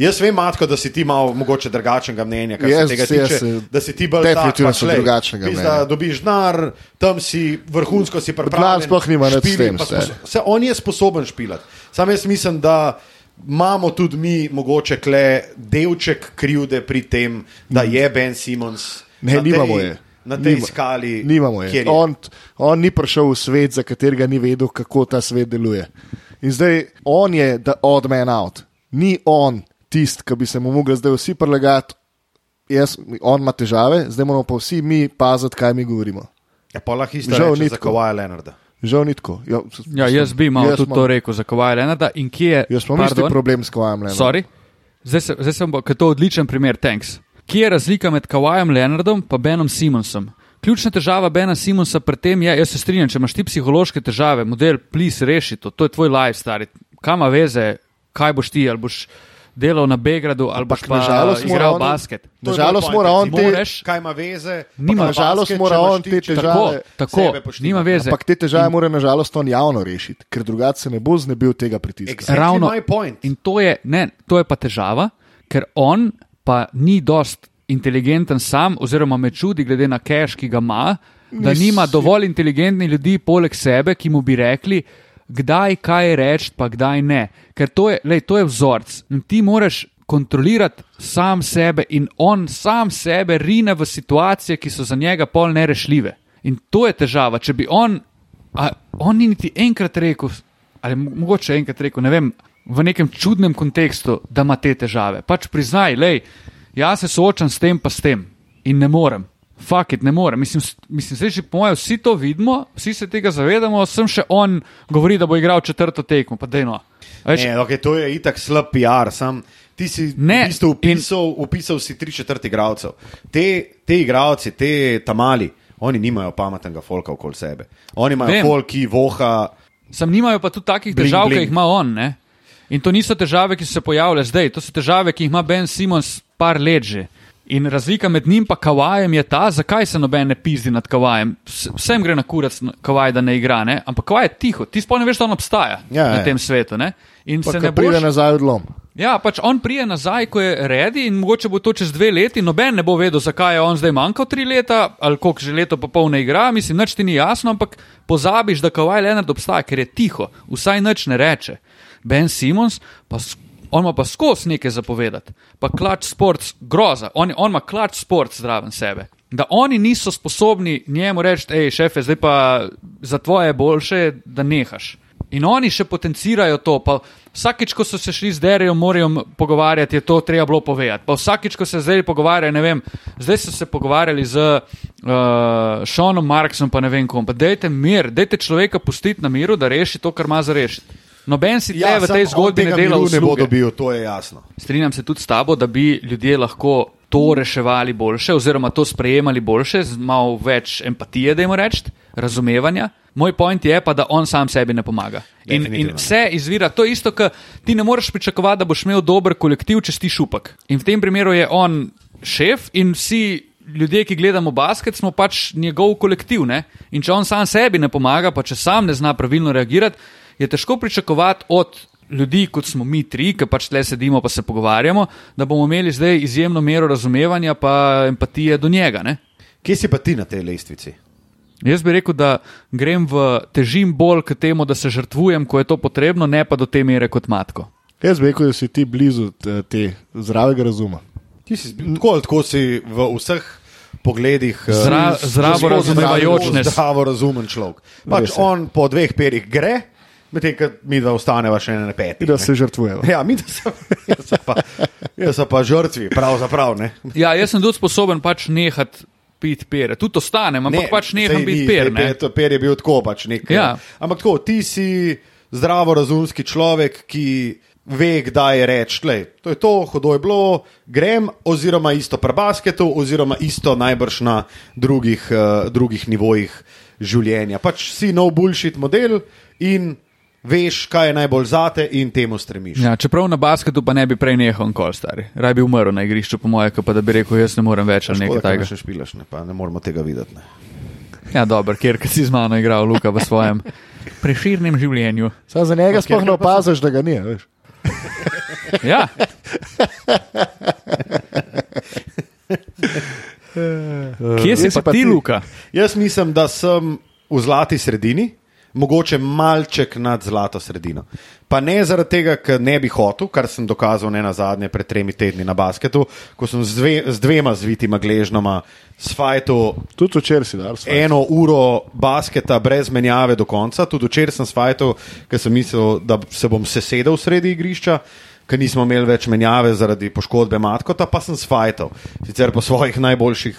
Jaz vem, Matko, da si ti malo mogoče drugačnega mnenja, kar Jaz- se tega tiče. se- Da si ti bolj definitivno pač, drugačnega pizda, mnenja. dobiš denar, tam si vrhunsko si pripravljen. Denar sploh nima nič s tem, Vse, on je sposoben špilati. Sam jaz mislim, da, imamo tudi mi, mogoče, kle delček krivde pri tem, da je Ben Simons Ne, nimamo tej, je. na tej Nima- skali. Nimamo je. kjer On, on ni prišel v svet, za katerega ni vedel, kako ta svet deluje. In zdaj on je the odd man out. Ni on tisti, ki bi se mu mogli zdaj vsi prilagajati. Jaz, on ima težave, zdaj moramo pa vsi mi paziti, kaj mi govorimo. Ja, pa lahko isto Žal reče ni za. Kovaja Leonarda. Žal ni tako. Ja, Ja, jaz bi malo jaz tudi to rekel za Kovaja Lenarda. In kje je? Jaz imam isti problem s Kovajem Leonardom. Sorry. Zdaj, se, zdaj sem bo, ker to je odličen primer, thanks. Kje je razlika med Kawajem Leonardom in Benom Simonsom? Ključna težava Bena Simonsa pri tem je, jaz se strinjam, če imaš ti psihološke težave, model, plis, reši to, to je tvoj life, stari. Kaj ima veze, kaj boš ti, ali boš delal na Begradu, ali boš pa žalost igral on- basket. To je Na žalost moj mora on te- Moraš- Kaj ima veze? Nima. Pa Na žalost basket, mora on te težave- Tako, tako, nima veze. Ampak te težave mora nažalost on javno rešiti, ker drugače se ne bo znebil tega pritiska. Exactly Ravno. my point. In to je, ne, to je pa težava, ker on pa ni dost inteligenten sam, oziroma me čudi, glede na cache, ki ga ima, da Nis- nima dovolj inteligentnih ljudi poleg sebe, ki mu bi rekli, kdaj kaj reči, pa kdaj ne. Ker to je, lej, to je vzorc. In ti moraš kontrolirati sam sebe, in on sam sebe rine v situacije, ki so za njega pol nerešljive. In to je težava. Če bi on, a, on ni niti enkrat rekel, ali mo- mogoče enkrat rekel, ne vem, v nekem čudnem kontekstu, da ima te težave. Pač priznaj, lej, jaz se soočam s tem, pa s tem in ne morem. Fakit, ne morem. Mislim, mislim zdaj že po mojem vsi to vidimo, vsi se tega zavedamo, sem še on govori, da bo igral četrto tekmo, pa dejno. Veš, Ne, okay, to je itak slab PR. Sam, ti si Ne, v bistvu upisal, in... upisal si tri četrt igralcev. Te, te igralci, te tamali, oni nimajo pametnega folka okoli sebe. Oni imajo Vem. folk, ki voha. Sam nimajo pa tudi takih Bling, težav, ki bling. jih ima on. Ne? In to niso težave, ki so se pojavile zdaj, to so težave, ki jih ima Ben Simons par let že. In razlika med njim in Kawajem je ta, zakaj se noben ne pizdi nad Kawajem. Vs- Vsem gre na kurac na Kavaj, da ne igra, ne? ampak Kavaj je tiho, ti sploh ne veš, da on obstaja Ja, na ja. tem svetu. Ne? In Pa se ne pride boš. nazaj odlom. Ja, pač on prije nazaj, ko je redi in mogoče bo to čez dve leti, noben ne bo vedel, zakaj je on zdaj manjkal tri leta ali koliko že leto pa pol ne igra. Mislim, nič ti ni jasno, ampak pozabiš, da Kawhi Leonard obstaja, ker je tiho, vsaj nič ne reče. Ben Simons pa. s- On ima pa skozi nekaj zapovedati, pa klač sports, groza, on, on ima klač sports zraven sebe. Da oni niso sposobni njemu reči, hej, šefe, zdaj pa za tvoje je boljše, da nehaš. In oni še potencirajo to. Pa vsakič, ko so se šli z Derijo Morijem pogovarjati, je to treba bilo povedati. Pa vsakič, ko se zdaj pogovarjajo, ne vem, zdaj so se pogovarjali z uh, Seanom Marksom, pa ne vem kom. Pa dajte mir, dajte človeka pustiti na miru, da reši to, kar ima za rešiti. Noben si ja, v tej zgodbi ne dela miru ne bo usluge. dobil, to je jasno. Strinjam se tudi s tabo, da bi ljudje lahko to reševali boljše, oziroma to sprejemali boljše, z malo več empatije, da jim rečem, razumevanja. Moj point je pa, da on sam sebi ne pomaga. In, in vse izvira, to je isto, kot ti ne moreš pričakovati, da boš imel dober kolektiv, če si šupak. In v tem primeru je on šef in vsi. Ljudje, ki gledamo basket, smo pač njegov kolektiv. Ne? In če on sam sebi ne pomaga, pa če sam ne zna pravilno reagirati, je težko pričakovati od ljudi, kot smo mi tri, ki pač tle sedimo pa se pogovarjamo, da bomo imeli zdaj izjemno mero razumevanja pa empatije do njega. Ne? Kje si pa ti na tej lestvici? Jaz bi rekel, da grem v težim bolj k temu, da se žrtvujem, ko je to potrebno, ne pa do te mere kot matko. Jaz bi rekel, da si ti blizu te, te zdravega razuma. Ti si tako, ali tako si v vseh pogledih eh, Zra- zdravo razumevajoč zdravo- nes. Zdravo razumen človek. Pač on po dveh perih gre, medtem ko mi dva ostaneva še na petih. In da se žrtvujemo. Ja, mi so pa, pa žrtvi, pravzaprav. Ne. Ja, jaz sem tudi sposoben pač nehati piti pere. Tudi ostanem, ampak ne, pač neham biti per. Ne? Per, per je bil tako pač nek. Ja. Ampak tako, ti si zdravorazumski človek, ki ve, kdaj je reči, "Glej, to je to, hodo je bilo, grem, oziroma isto pri basketu, oziroma isto najbrž na drugih, uh, drugih nivojih življenja. Pač si nov bullshit model in veš, kaj je najbolj zate in temu stremiš. Ja, čeprav na basketu pa ne bi prej nehal nikoli stari. Raj bi umrl na igrišču, po mojem, pa da bi rekel, jaz ne morem več ali nekaj takega. da še špilaš, ne, pa ne moramo tega videti. Ne. Ja, dober, kjer si z mano igral, Luka, v svojem preširnem življenju. Sam za njega sploh ne opaziš, da ga ni. a Veš. Ja, kje si pa ti? Luka? Jaz mislim, da sem v zlati sredini, mogoče malček nad zlato sredino. Pa ne zaradi tega, ker ne bi hotel, kar sem dokazal ne na zadnje pred tremi tedni na basketu, ko sem z, dve, z dvema zvitima gležnoma s fajto Tudi včeraj si dal svoje. eno uro basketa brez menjave do konca. Tudi včeraj sem svajal, ker sem mislil, da se bom sesedel sredi igrišča, ker nismo imeli več menjave zaradi poškodbe matkota, pa sem svajal. Sicer po svojih najboljših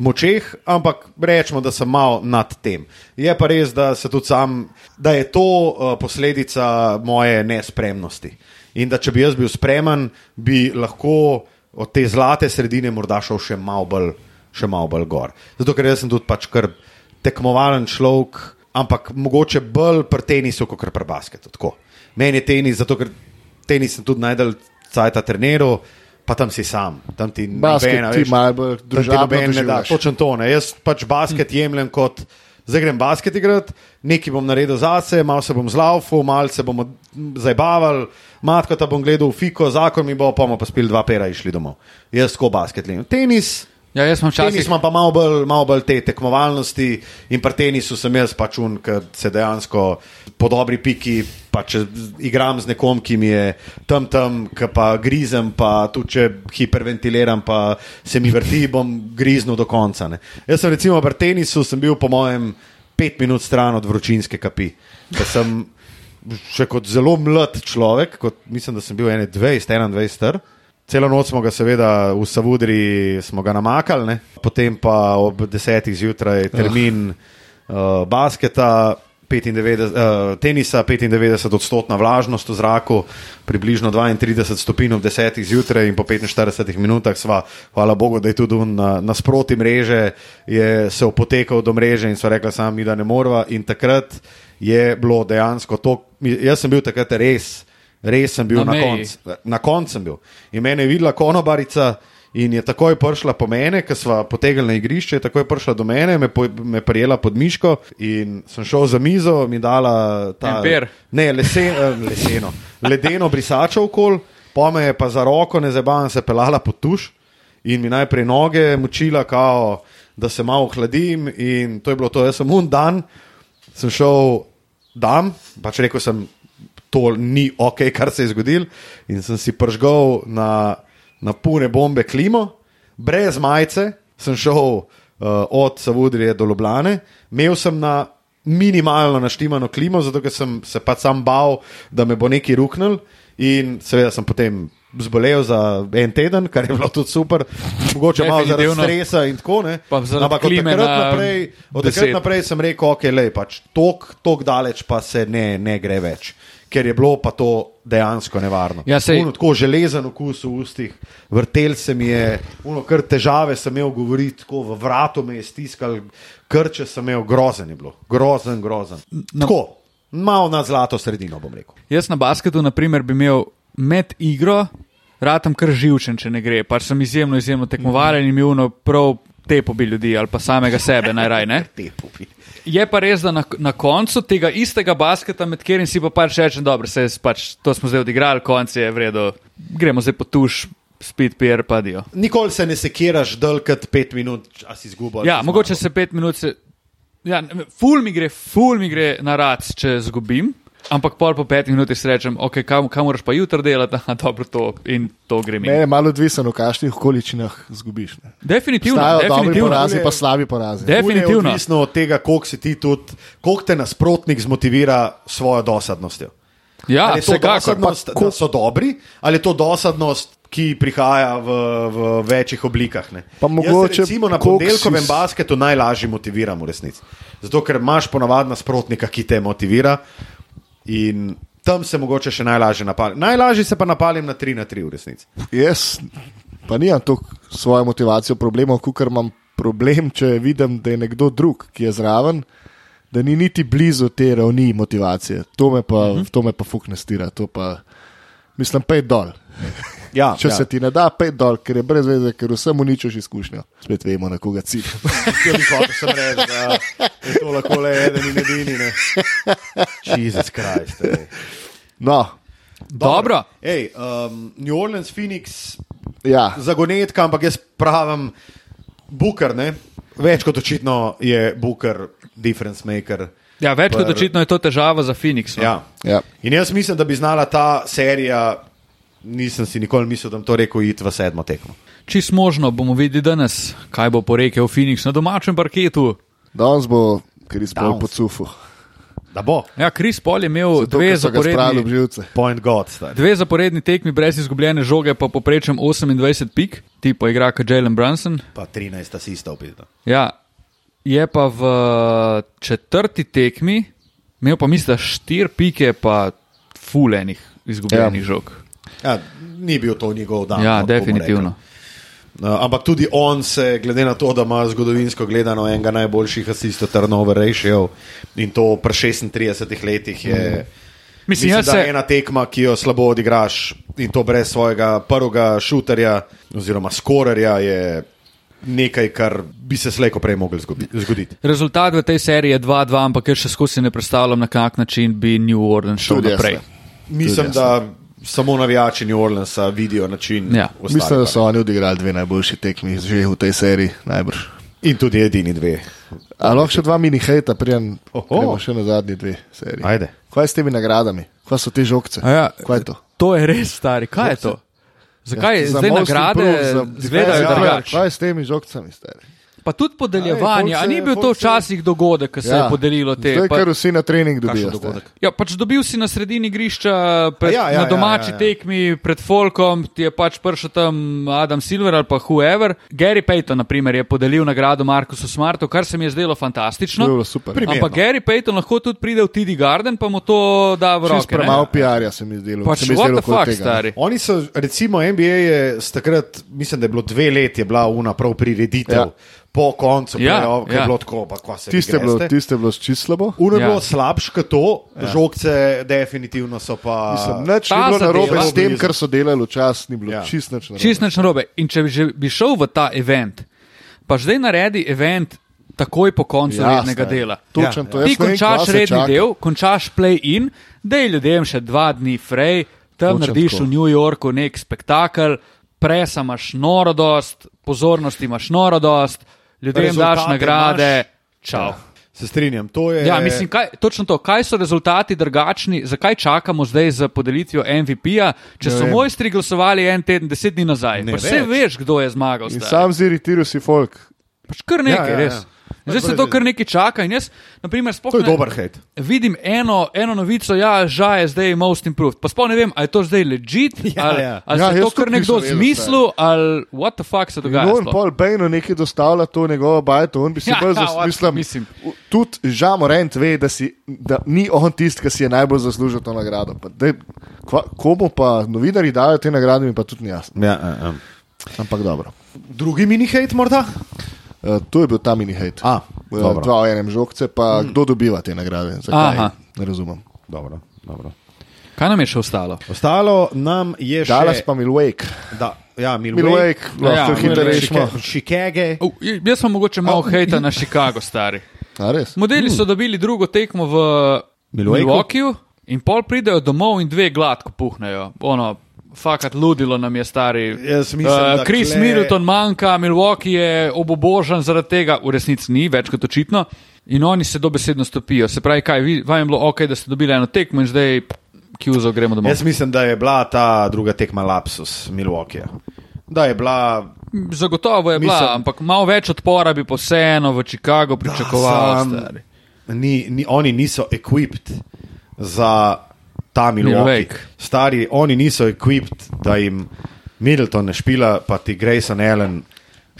močeh, ampak rečemo, da sem mal nad tem. Je pa res, da, tudi sam, da je to uh, posledica moje nespremnosti. In da če bi jaz bil spreman, bi lahko od te zlate sredine morda šel še malo bolj še malo bolj gor. Zato, ker jaz sem tudi pač kar tekmovalen človek, ampak mogoče bolj pri tenisu, kot pri basketu. Tako. Meni je tenis, zato ker tenis sem tudi najdel cajta treniral, pa tam si sam, tam ti Basket nobena, ti veš, malo bolj družabno ne da. Točno to ne. Jaz pač basket jemljem kot. Zdaj grem basket igrati, nekaj bom naredil zase, malo se bom zlaufal, malo se bomo zabaval, matka ta bom gledal v fiko, zakon mi bo, pa bomo pa spili dva pera in šli domov. Jaz tako basket lim. Tenis, Ja, jaz sem Tenis včasih. ima pa malo bolj, malo bolj te tekmovalnosti in pri tenisu sem jaz pač un, ker se dejansko po dobri piki, pa če igram z nekom, ki mi je tam tam, ki pa grizem, pa tudi če hiperventiliram, pa se mi vrti, bom griznil do konca. Ne. Jaz sem recimo pri tenisu sem bil po mojem pet minut stran od vročinske kapi. Ker sem še kot zelo mlad človek, kot, mislim, da sem bil 21, 21 star. Celo noč smo ga, seveda, v Savudri smo ga namakali, ne? potem pa ob desetih zjutraj termin uh, basketa, 95, uh, tenisa, 95 odstotna vlažnost v zraku, približno 32 stopinj ob desetih zjutraj in po 45 minutah sva, hvala Bogu, da je tudi on na, nasproti mreže, je se opotekal do mreže in sva rekla, sam mi da ne morva. In takrat je bilo dejansko to, jaz sem bil takrat res. Res sem bil Na na, koncu. Na koncu sem bil. In mene je videla konobarica in je takoj prišla po mene, ker smo potegnili na igrišče, je takoj prišla do mene, me, po, me prijela pod miško in sem šel za mizo, mi dala ta Empir. Ne, lesen, eh, leseno, ledeno brisačo okol, pa me je pa za roko, ne zabavam se, pelala pod tuš in mi najprej noge močila, kao, da se malo hladim. In to je bilo to. Jaz sem un dan, sem šel dam, pač rekel sem, to ni ok, kar se je zgodilo. In sem si pržgal na, na pune bombe klimo, brez majice, sem šel uh, od Savudrije do Ljubljane, imel sem na minimalno naštimano klimo, zato ker sem se pač sam bal, da me bo neki ruknil. In seveda sem potem zbolel za en teden, kar je bilo tudi super, mogoče malo zaradi stresa in tako. Pa zaradi Ampak od takrat na naprej, od takrat naprej sem rekel, ok, lej, pač tok, tok daleč pa se ne, ne gre več. Ker je bilo pa to dejansko nevarno. Ja, sej- Uno, tako železen okus v ustih, vrtel se mi je, uno, kar težave sem imel govoriti, tako v vratu me je stiskal, krče sem imel, grozen je bilo, grozen, grozen. Na- Tako, malo na zlato sredino bom rekel. Jaz na basketu, na primer, bi imel med igro, ratam kar živčen, če ne gre. Pač sem izjemno, izjemno tekmovalen in imel prav tepo bi ljudi ali pa samega sebe najraj. Ne? Te. Je pa res, da na, na koncu tega istega basketa, med katerim si pa pač rečem, dobro, se pač, to smo zdaj odigrali, konc je vredno, gremo zdaj po tuš, spet pier, padijo. Nikoli se ne sekiraš dlje kot pet minut, a si izgubil. Ja, mogoče se pet minut. Se, ja, ful mi gre, ful mi gre na rad, če zgubim. Ampak pol po petih minutah si rečem, ok, kam, kam moraš pa jutri delati, aha, dobro to in to gre mi. Ne, malo odvisen, v kakšnih okoliščinah zgubiš. Ne. Definitivno, Stajajo dobri definitivno. porazi, pa slabi porazi. De- Definitivno. Je Odvisno od tega, koliko si ti tudi, koliko te nasprotnik zmotivira svojo dosadnostjo. Ja, ali je to dosadnost, Pa ko- da so dobri, ali je to dosadnost, ki prihaja v, v večjih oblikah. Ne? Pa mogoče recimo na ponedeljkovem si basketu najlažje motiviram v resnici. Zato, ker imaš ponavadi nasprotnika, ki te motivira in tam se mogoče še najlažje napalim. Najlažje se pa napalim na 3 na 3 v resnici. Jaz pa nimam toliko svojo motivacijo problemov, kot imam problem, če vidim, da je nekdo drug, ki je zraven, da ni niti blizu te ravni motivacije. To me pa, uh -huh. to me pa fuknestira, to pa mislim, pej dol. Ja, Če ja. se ti ne da, pej dol, ker je brez veze, ker vsem uničiš izkušnjo. Spet vemo, na koga cilj. Ja, bi hotel sem reči, da je to lahko le eden in edini. ne. Jezus Krist. No, Dobro. Ej, um, New Orleans, Phoenix, ja, zagonetka, ampak jaz pravim, Booker, ne? več kot očitno je Booker, difference maker. Ja, več kot Pr- očitno je to težava za Phoenix. No. Ja. Ja. In jaz mislim, da bi znala ta serija, nisem si nikoli mislil, da bom to rekel, iti v sedmo tekmo. Čist možno bomo videli danes, kaj bo porekel Phoenix na domačem parketu. Danes bo Kris Paul po cufu. Da bo, Ja, Chris Paul je imel Zato, dve zaporedni, point God. Stari. dve zaporedni tekmi brez izgubljene žoge, pa poprečem 28 pik, ti pa igra kot Jalen Brunson. Pa 13 asistov pizda. Ja, je pa v četrti tekmi, imel pa mislim, da štiri pike, pa fulenih izgubljenih ja. žog. Ja, ni bil to njegov dan. Ja, no, definitivno. Uh, ampak tudi on se, glede na to, da ima zgodovinsko gledano enega najboljših asistov turnover ratio in to pri 36 letih je. Mislim, Mislim, jaz da se- je ena tekma, ki jo slabo odigraš in to brez svojega prvega šuterja oziroma skorerja je nekaj, kar bi se slejko prej moglo zgodi- zgoditi. Rezultat v tej seriji je 2-2, ampak jaz še skozi ne predstavljam, na kak način bi New Orleans šel Tudi naprej. ne. Mislim, da samo navijači New Orleansa vidijo način. Ja. Mislim, da so oni odigrali dve najboljši tekmi že v tej seriji, najbrž. In tudi edini dve. A lahko še dva mini hejta, prijem, Oho. gremo še na zadnji dve seriji. Ajde. Kaj je s temi nagradami? Kaj so te žogce? A Ja, Kaj je to? To je res stari, kaj je to? Zakaj Ja, za zdaj nagrade za izgledajo defensive player. drugače? Kaj je s temi žogcami, stari? Pa tudi podeljevanje, Ej, a ni bil to včasih dogodek, ko se je podelilo te? Zdaj, pa- ker vsi na trening dobijo. Ja, pač dobil si na sredini igrišča, pred, ja, ja, na domači ja, ja, ja. tekmi, pred Folkom, ti je pač prišel tam Adam Silver ali pa whoever. Gary Payton, na primer, je podelil nagrado Markusu Smartu, kar se mi je zdelo fantastično. Je bilo super. Primerno. Ampak Gary Payton lahko tudi pride v TD Garden, pa mu to da v roke. premalo PR-ja se mi zdelo. Pač se mi je zdelo fuck, stari. Oni so, recimo, NBA je takrat, mislim, da je bilo dve leti, je bila una prav prireditev. Ja. Po koncu, Ja, playoff, ja. je bilo tako, pa kva se Tiste je bilo, tiste je bilo čisto slabo. Uno je Ja. bilo slabše kot to, ja. žogce definitivno so pa. Mislim, Nič ni bilo narobe s tem, kar so delali včasih, ni bilo Ja. čist nič narobe. Čist nič narobe. In če bi, že, bi šel v ta event, pa zdaj naredi event takoj po koncu Ja, rednega dela. Točno Ja, to. Ti končaš redni čaka. del, končaš play-in, da je ljudem še dva dni frej, tam Točno narediš tako. v New Yorku nek spektakel, presa imaš norodost, pozornosti imaš norodost, ljudem daš nagrade. imaš. Čau. Se strinjam, to je. Ja, mislim, kaj, točno to. Kaj so rezultati drugačni, zakaj čakamo zdaj z podelitvijo MVP-ja, če Ne so vem. mojstri glasovali en teden, deset dni nazaj? Ne več. veš, kdo je zmagal. Sam ziritiral si folk. Pač kar nekaj, Ja, ja, res. ja. Zdaj se to kar nekaj čaka in jaz, na primer, sploh To je ne- dober hejt. Vidim eno, eno novico, ja, žal je zdaj most improved. Pa sploh ne vem, ali je to zdaj legit, Ja, ali, ja. ali Ja, se je to kar nekdo zmislil, ali what the fuck se dogaja. No, pol Bejno nekaj dostavlja to njegovo bajto, on bi si Ja, bolj zas- what- mislim, Tudi Žamo Rent ve, da, si, da ni on tisti, ki si je najbolj zaslužil to nagrado. Pa daj, kva, komu pa novinari dajo te nagrade, mi pa tudi ni jasno. Ja, ja, ja. Ampak dobro. Drugi mini hejt morda? Uh, to je bil ta mini hate. A, Uh, dva v enem žogce, pa mm. kdo dobiva te nagrade? Zakaj? Aha. Ne razumem. Dobro, dobro. Kaj nam je še ostalo? Ostalo nam je še. Dallas pa Milwaukee. Da, ja, Milwaukee. Milwaukee, lahko Ja, hitro rešimo. Chicago. Uh, jaz sem mogoče malo hejta na Chicago, stari. A res? Modeli so dobili drugo tekmo v? Milwaukeeju in pol pridejo domov in dve gladko puhnejo. Ono, fakat ludilo nam je stari. Mislim, Eh, da Chris kle- Middleton manjka, Milwaukee je obobožen zaradi tega, v resnici ni, več kot očitno. In oni se dobesedno stopijo. Se pravi, kaj, vam je bilo ok, da ste dobili eno tekmo in zdaj kjuzo gremo domov. Jaz mislim, da je bila ta druga tekma lapsus Milwaukee. Da je bila. Zagotovo je bila, Mislim- ampak malo več odpora bi pa vseeno v Chicago pričakoval. sam- stari. Ni, ni, oni niso equipped za ta Milwaukee. Stari, oni niso equipped, da jim Middleton ne špila, pa ti Grayson Allen,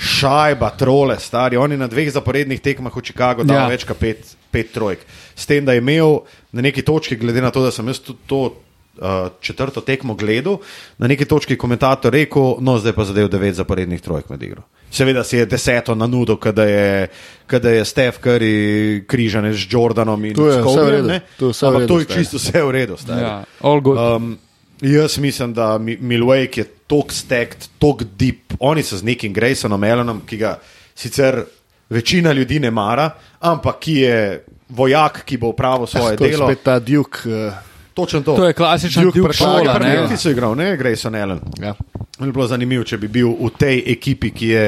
šajba, trole, stari. Oni na dveh zaporednih tekmah v Chicagu dajo Ja. ja. več kot pet, pet trojk. S tem, da je imel na neki točki, glede na to, da sem jaz tudi to. Uh, četrto tekmo gledal, na neki točki komentator rekel, no zdaj pa zadev devet zaporednih trojk med igro. Seveda si je deseto na nudo, kada je, kada je Steph Curry križan z Jordanom in To redu, ne. to je vse v Ampak redu, to je čisto vse v redu. Ja, all good. Um, jaz mislim, da Mi- Milwaukee je tok stacked, tok deep. Oni so z nekim Graysonom Elonom, ki ga sicer večina ljudi ne mara, ampak ki je vojak, ki bo upravil svoje To je delo. spet ta Duke. Uh, Točno to. To je klasična Duke Duke prešlaga, ne. Ti so igral, ne, Grayson Allen. ja. bi bilo zanimivo, če bi bil v tej ekipi, ki je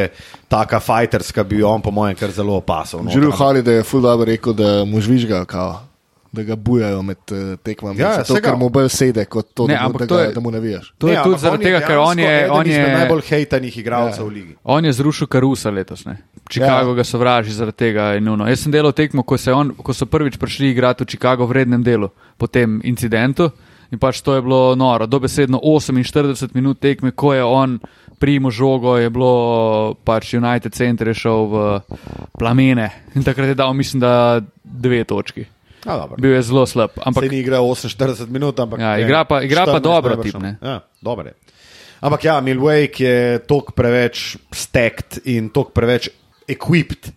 taka fajterska, bi on, po mojem, kar zelo opasal. Živel Holiday je ful dobro rekel, da mu žvižga, kao, da ga bujajo med uh, tekmami. Ja, zato, sega. ker mu bolj sede, kot to, Ne, da, da, to ga, je- da mu navijaš. To je tudi zaradi tega, ker on je, on je, najbolj hejtanih igralcev Ja. v ligi. on je zrušil Karusa letos. Ne? Chicago Ja. ga sovraži zaradi tega. in ono. Jaz sem delal tekmo, ko, se on, ko so prvič prišli igrati v Chicago v rednem delu po tem incidentu. In pač to je bilo noro. Dobesedno 48 minut tekme, ko je on primo žogo, je bilo pač United Center je šel v plamene. In takrat je dal, mislim, da dve točki. Ja, dobro. Bil je zelo slab. Ampak se ni igral 48 minut, ampak Ja, ne, igra pa- igra pa 14 dobro tip. Ja, dobro je. Ampak ja, Milwaukee je tok preveč stacked in tok preveč equipped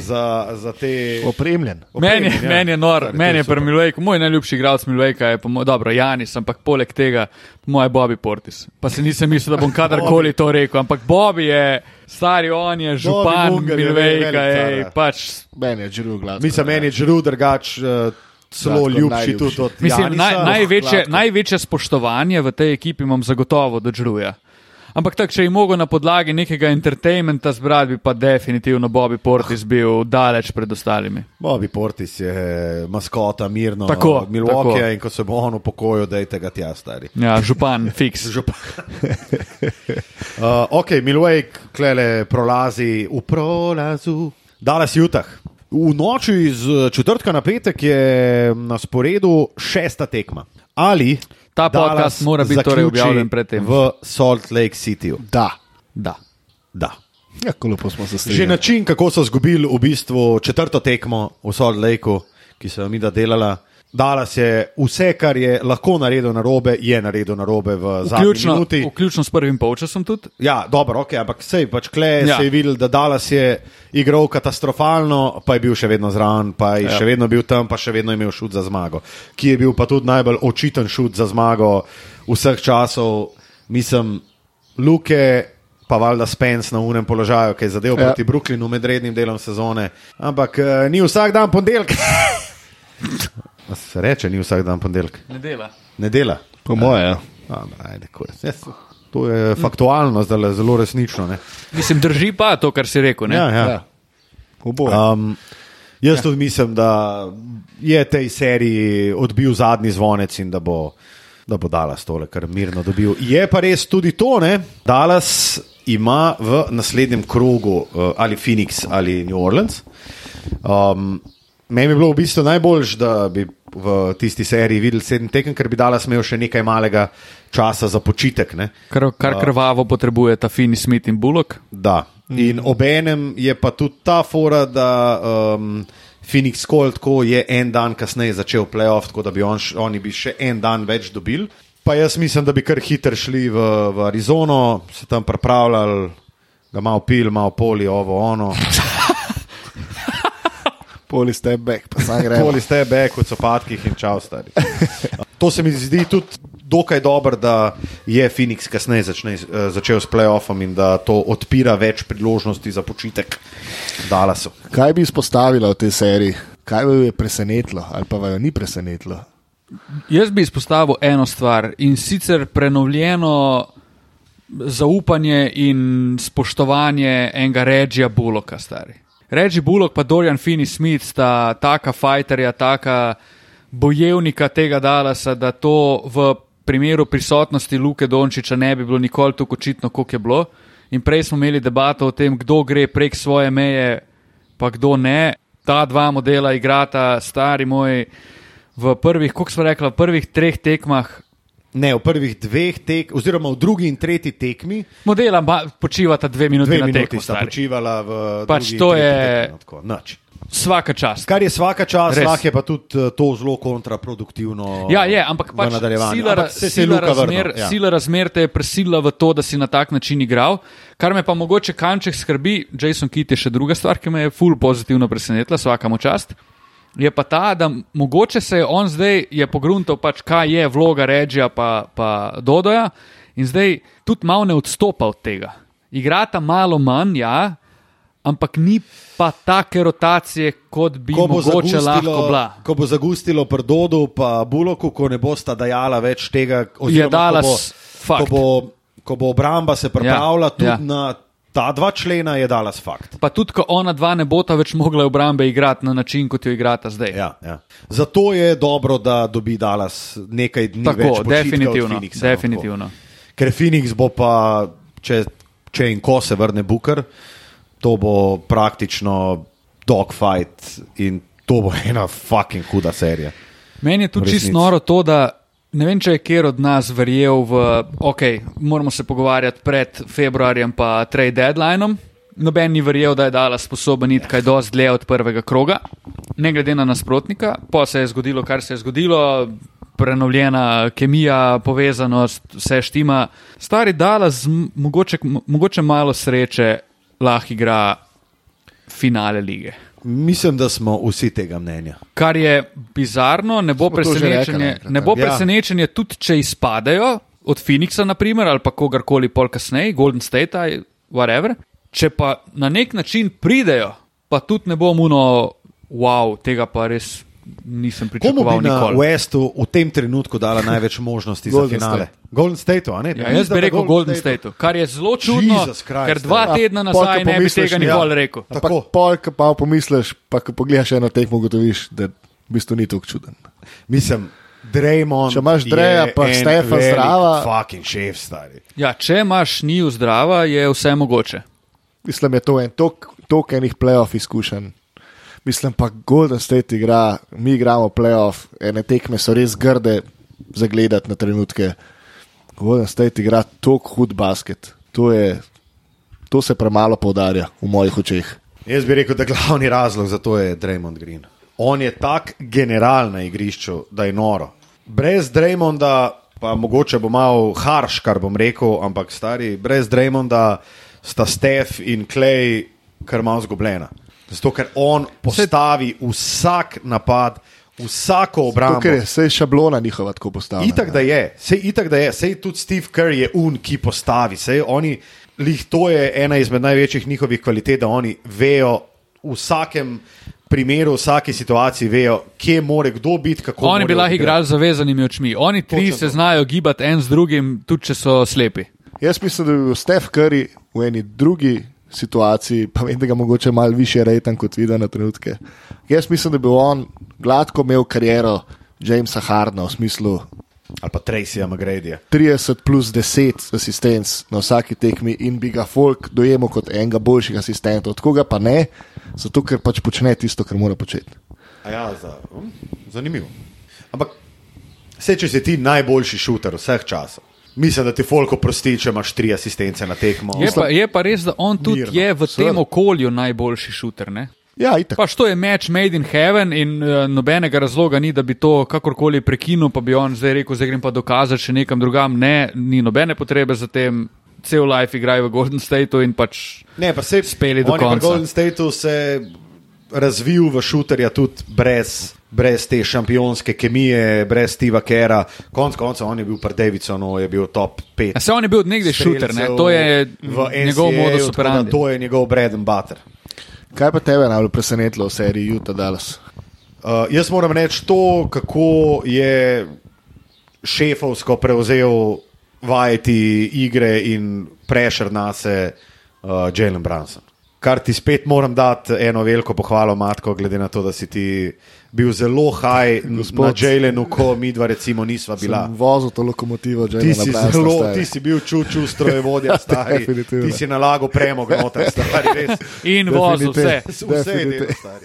za, za te. Opremljen. Meni je, opremljen, ja. meni je nor, meni je pri Milwaukeeju, moj najljubši igralec Milwaukee je, po mo- dobro, Janis, ampak poleg tega, moj Bobby Portis. Pa se nisem mislil, da bom kadarkoli to rekel, ampak Bobby je, stari on je župan Munger je pač. Meni je živel glas. Mislim, meni je Žru drugač. Uh, Celo ljubši tudi od Mislim, Janisa. naj, največje, največje spoštovanje v tej ekipi imam zagotovo do Džruja. Ampak tako, če je mogel na podlagi nekega entertainmenta zbrati, bi pa definitivno Bobby Portis bil daleč pred ostalimi. Bobby Portis je maskota, mirno, Tako, Milwaukee tako. in ko se bo on upokojil, dajte ga tja, stari. Ja, župan, fiks. Župan. uh, ok, Milwaukee, klele prolazi v prolazu. Dallas Jutah. V noči iz četrtka na petek je na sporedu šesta tekma. Ali Ta Dallas podcast mora biti torej objavljen pred tem. V Salt Lake Cityju. Da. Da. Da. Ja, ko lepo smo se Že strinjali. način, kako so izgubili v bistvu četrto tekmo v Salt Lakeu, ki so jo mi da delala. Dallas je vse, kar je lahko naredil na robe, je naredil na robe v zadnji Vključno, minuti. vključno s prvim polčasom tudi. Ja, dobro, okay, ampak sej pač kle Ja. se je videl, da Dallas je igral katastrofalno, pa je bil še vedno zraven, pa je ja. še vedno bil tam, pa še vedno imel šut za zmago. Ki je bil pa tudi najbolj očiten šut za zmago vseh časov, mislim, Luke. Pa valjda Spence na unem položaju, ki je zadev Ja. ja. proti Brooklynu med rednim delom sezone. Ampak uh, ni vsak dan ponedeljek. A Se reče, ni vsak dan ponedeljek. Ne dela. Ne dela. Po moje, ja. Ajde. Jaz- To je faktualno, zdaj zelo resnično. Ne? Mislim, drži pa to, kar si rekel. Ne? Ja, ja. ja. Oboje. Um, jaz ja. tudi mislim, da je tej seriji odbil zadnji zvonec in da bo, da bo Dallas tole kar mirno dobil. Je pa res tudi to, da Dallas ima v naslednjem krogu uh, ali Phoenix ali New Orleans. Um, Meni bi bilo v bistvu najboljš, da bi v tisti seriji videli sedem tekem, ker bi Dallas imel še nekaj malega časa za počitek. Ne? Kar, kar krvavo potrebuje ta Fini Smith in Bullock. Da. In obenem je pa tudi ta fora, da um, Phoenix Cold tako je en dan kasneje začel playoff, tako da bi on, oni bi še en dan več dobili. Pa jaz mislim, da bi kar hitro šli v, v Arizono, se tam pripravljali, ga malo pil, malo poli, ovo, ono. Poli step back, pa sam gremo. Poli ste bek v copatkih in čau, stari. To se mi zdi tudi dokaj dobro, da je Phoenix kasneje začne, eh, začel s playoffom in da to odpira več priložnosti za počitek Dallasu. Kaj bi izpostavila v tej seriji? Kaj bi jo presenetilo ali pa jo ni presenetilo? Jaz bi izpostavil eno stvar in sicer prenovljeno zaupanje in spoštovanje enega Regija Bullocka, stari. Reggie Bullock pa Dorian Finney Smith sta taka fajterja, taka bojevnika tega Dallasa, da to v primeru prisotnosti Luke Dončiča ne bi bilo nikoli tako očitno, kot je bilo. In prej smo imeli debato o tem, kdo gre prek svoje meje, pa kdo ne. Ta dva modela igrata, stari moj, v prvih, kako smo rekli, v prvih treh tekmah. Ne, v prvih dveh tek, oziroma v drugi in tretji tekmi, Modela počivata dve minuti dve na minuti tekmo. sta stari. počivala v Pač to je- tekmi, no, tako, nič. Svaka čast. Kar je vsaka čas, Res. lahko je pa tudi eh, to zelo kontraproduktivno. Ja, je, ampak pač sila, Ampak se sila, razmer, vrnil, ja. sila razmer te je prisila v to, da si na tak način igral. Kar me pa mogoče kanček skrbi, Jason Kitt je še druga stvar, ki me je ful pozitivno presenetila, vsakamo čast. Je pa ta, da mogoče se je on zdaj je pogruntal, pač, kaj je vloga Režija pa, pa Dodoja, in zdaj tudi malo ne odstopa od tega. Igrata malo manj, ja, ampak ni pa take rotacije, kot bi mogoče lahko bila. ko bo zagustilo prdodu, pa buloku, ko ne bosta dajala več tega, Je oziroma Dallas ko bo, ko bo, ko bo obramba se pripravila, tudi ja. na ta dva člena, je Dallas fakt. Pa tudi, ko ona dva ne bota več mogla obrambe igrati na način, kot jo igrata zdaj. Ja, ja. Zato je dobro, da dobi Dallas nekaj dni Tako, več definitivno, Phoenixa, no, definitivno. tako. Ker Phoenix bo pa, če, če in ko se vrne Booker, to bo praktično dogfight in to bo ena fucking huda serija. Meni je tudi resnici. čisto noro to, da ne vem, če je kjer od nas verjel v, ok, moramo se pogovarjati pred februarjem pa trade deadlineom. Noben ni verjel, da je Dala sposoben iti kaj dosti dlje od prvega kroga, ne glede na nasprotnika. Pa se je zgodilo, kar se je zgodilo, prenovljena kemija, povezanost, vse štima. Stari Dala z mogoče, mogoče malo sreče lahko igra finale lige. Mislim, da smo vsi tega mnenja. Kar je bizarno, ne bo presenečenje, enkrat, ne bo ja. presenečenje tudi če izpadejo od Phoenixa, naprimer, ali pa kogarkoli pol kasneje, Golden State, ali whatever. Če pa na nek način pridejo, pa tudi ne bo muno, wow, tega pa res nisem Komu pričakoval bi na nikoli. Westu v tem trenutku dala največ možnosti za Golden finale? State. Golden State, a ne? Ja, jaz bi rekel Golden State, kar je zelo čudno, Jesus Christ, ker dva ja. tedna Pol, ko nazaj ne bi tega ja. nikoli rekel. Tako. Ampak pol, ko pa pomisliš, pa ko pogledaš eno tekmo, ugotoviš, da v bistvu ni tako čuden. Mislim, Draymond. Če imaš Dreja pa en Stefa velik zdrava- Fucking šef, stari. Ja, če imaš njiju zdrava, je vse mogoče. Mislim, je to en tok, tok enih playoff izkušenj. Mislim pa, Golden State igra, mi igramo playoff, ene tekme so res grde za gledati na trenutke. Golden State igra tako hud basket. To, je, to se premalo poudarja v mojih očeh. Jaz bi rekel, da glavni razlog za to je Draymond Green. On je tak general na igrišču, da je noro. Brez Draymonda, pa mogoče bo malo harš, kar bom rekel, ampak stari, brez Draymonda sta Steph in Clay kar malo zgubljena. Zato, ker on postavi vsak napad, vsako obrambo. Ker je vse šablona njihova tako postavljena. Itak da je, sej itak da je, sej tudi Steve Kerr je un, ki postavi, sej oni, lih to je ena izmed največjih njihovih kvalitet, da oni vejo v vsakem primeru, v vsaki situaciji, vejo, kje more kdo biti, kako. Oni bi lahko igrali z zavezanimi očmi. Oni tri Točno se to. znajo gibati en z drugim, tudi če so slepi. Jaz mislim, da bi bil Steph Curry v eni drugi situaciji, pa vem, da ga mogoče malo više rejtam kot videl na trenutke. Jaz mislim, da bi on gladko imel kariero Jamesa Hardna v smislu Ali pa Tracyja McGradyja. 30 plus 10 asistenc na vsaki tekmi in bi ga folk dojemal kot enega boljših asistentov. Tako ga pa ne, zato ker pač počne tisto, kar mora početi. A Ja, za, hm, zanimivo. Ampak, vse, če si ti najboljši šuter vseh časov, mislim, da ti folk oprosti, če imaš tri asistence na tekmo. Je pa, je pa res, da on tudi Mirno, je v seveda. tem okolju najboljši šuter. Ne? Ja, itak. Pač to je match made in heaven in uh, nobenega razloga ni, da bi to kakorkoli prekinil, pa bi on zdaj rekel, zdaj grem pa dokazati še nekam drugam. Ne, ni nobene potrebe za tem. Cel life igrajo v Golden Stateu in pač Ne, pa se Speli do konca. Golden Stateu se razvil v šuterja tudi brez, brez te šampionske kemije, brez Steva Kera. Konec konca on je bil pri Davidsonu, je bil top 5. A se on je bil od nekdaj šuter, ne? to je njegov modus operandi. To je njegov bread and butter. Kaj pa tebe najbolj presenetilo v seriji Utah Dallas? Uh, jaz moram reči to, kako je šefovsko prevzel vajeti igre in prešer na se uh, Jalen Brunson. Kar ti spet moram dati eno veliko pohvalo, Matko, glede na to, da si ti bil zelo haj Gospod. na Jalenu, ko mi dva recimo nisva bila. Vozil to lokomotivo, že Ti na si, zelo, stari. ti si bil čuču strojevodja, stari. Ti si nalagal premog noter, stari, res. In vozil vse. Vse stari.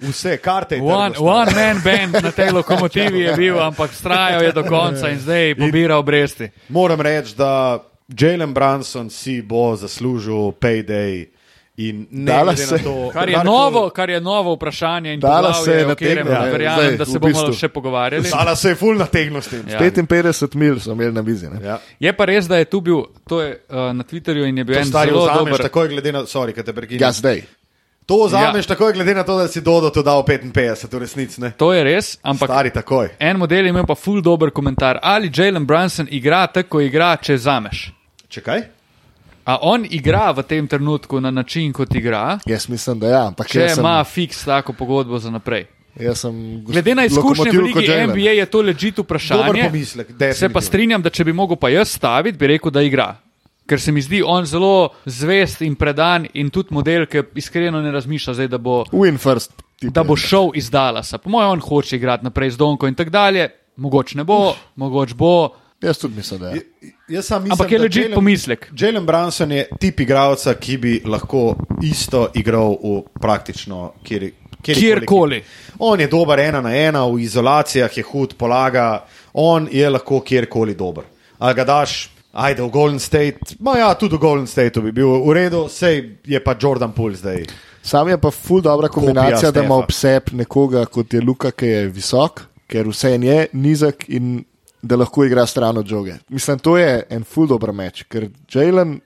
Vse, karte One, one man band na tej lokomotivi je bil, ampak strajal je do konca in zdaj pobira obresti. Moram reči, da Jalen Brunson si bo zaslužil payday. In ne Dala glede se- na to, Kar je, karkoli- novo, kar je novo vprašanje in Dala se je katerem nategnila, verjamem, zdaj, da se bomo bistvu. še pogovarjali. Dala se je full nategnosti. Ja. 55 mil so imeli na vizi. ne. Ja. Je pa res, da je tu bil, to je uh, na Twitterju in je bil To en stari zelo dober. takoj, glede na, sorry, kad te prekinem. Ja, zdaj. To vzameš Ja. takoj, glede na to, da si Dodo to dal 55, v resnici ne. To je res, ampak Stari takoj. en model je imel pa full dober komentar. Ali Jalen Brunson igra tako, kot igra, če zameš? Če kaj? A on igra v tem trenutku na način, kot igra, Jaz mislim, da ja. Ampak če jaz sem, ima fiks tako pogodbo za naprej. Glede na izkušnje v Ligi. NBA je to ležito Dober vprašanje. pomislek, Se pa strinjam, da če bi mogel pa jaz staviti, bi rekel, da igra. Ker se mi zdi on zelo zvest in predan in tudi model, ki iskreno ne razmišlja, zdaj, da, bo, Win first. da bo šel iz Dallasa. Po mojem, on hoče igrati naprej z Donko in tako dalje. Mogoče ne bo, mogoče bo, Jaz tudi mislim, da je. Jaz sam mislim, ampak je ležit Jalen- pomislek. Jalen Branson je tip igralca, ki bi lahko isto igral v praktično kjer, Kjerkoli. On je dober ena na ena, v izolacijah je hud, polaga, on je lahko kjerkoli dober. Ali ga daš, ajde v Golden State, ma ja, tudi v Golden Stateu bi bil v redu, sej je pa Jordan Poole zdaj. Sam je pa ful dobra kombinacija, da ima Stefa. ob sebi nekoga kot je Luka, ki je visok, ker vse je nizek in da lahko igra stran od žoge. Mislim, to je en ful dober meč, ker Jalen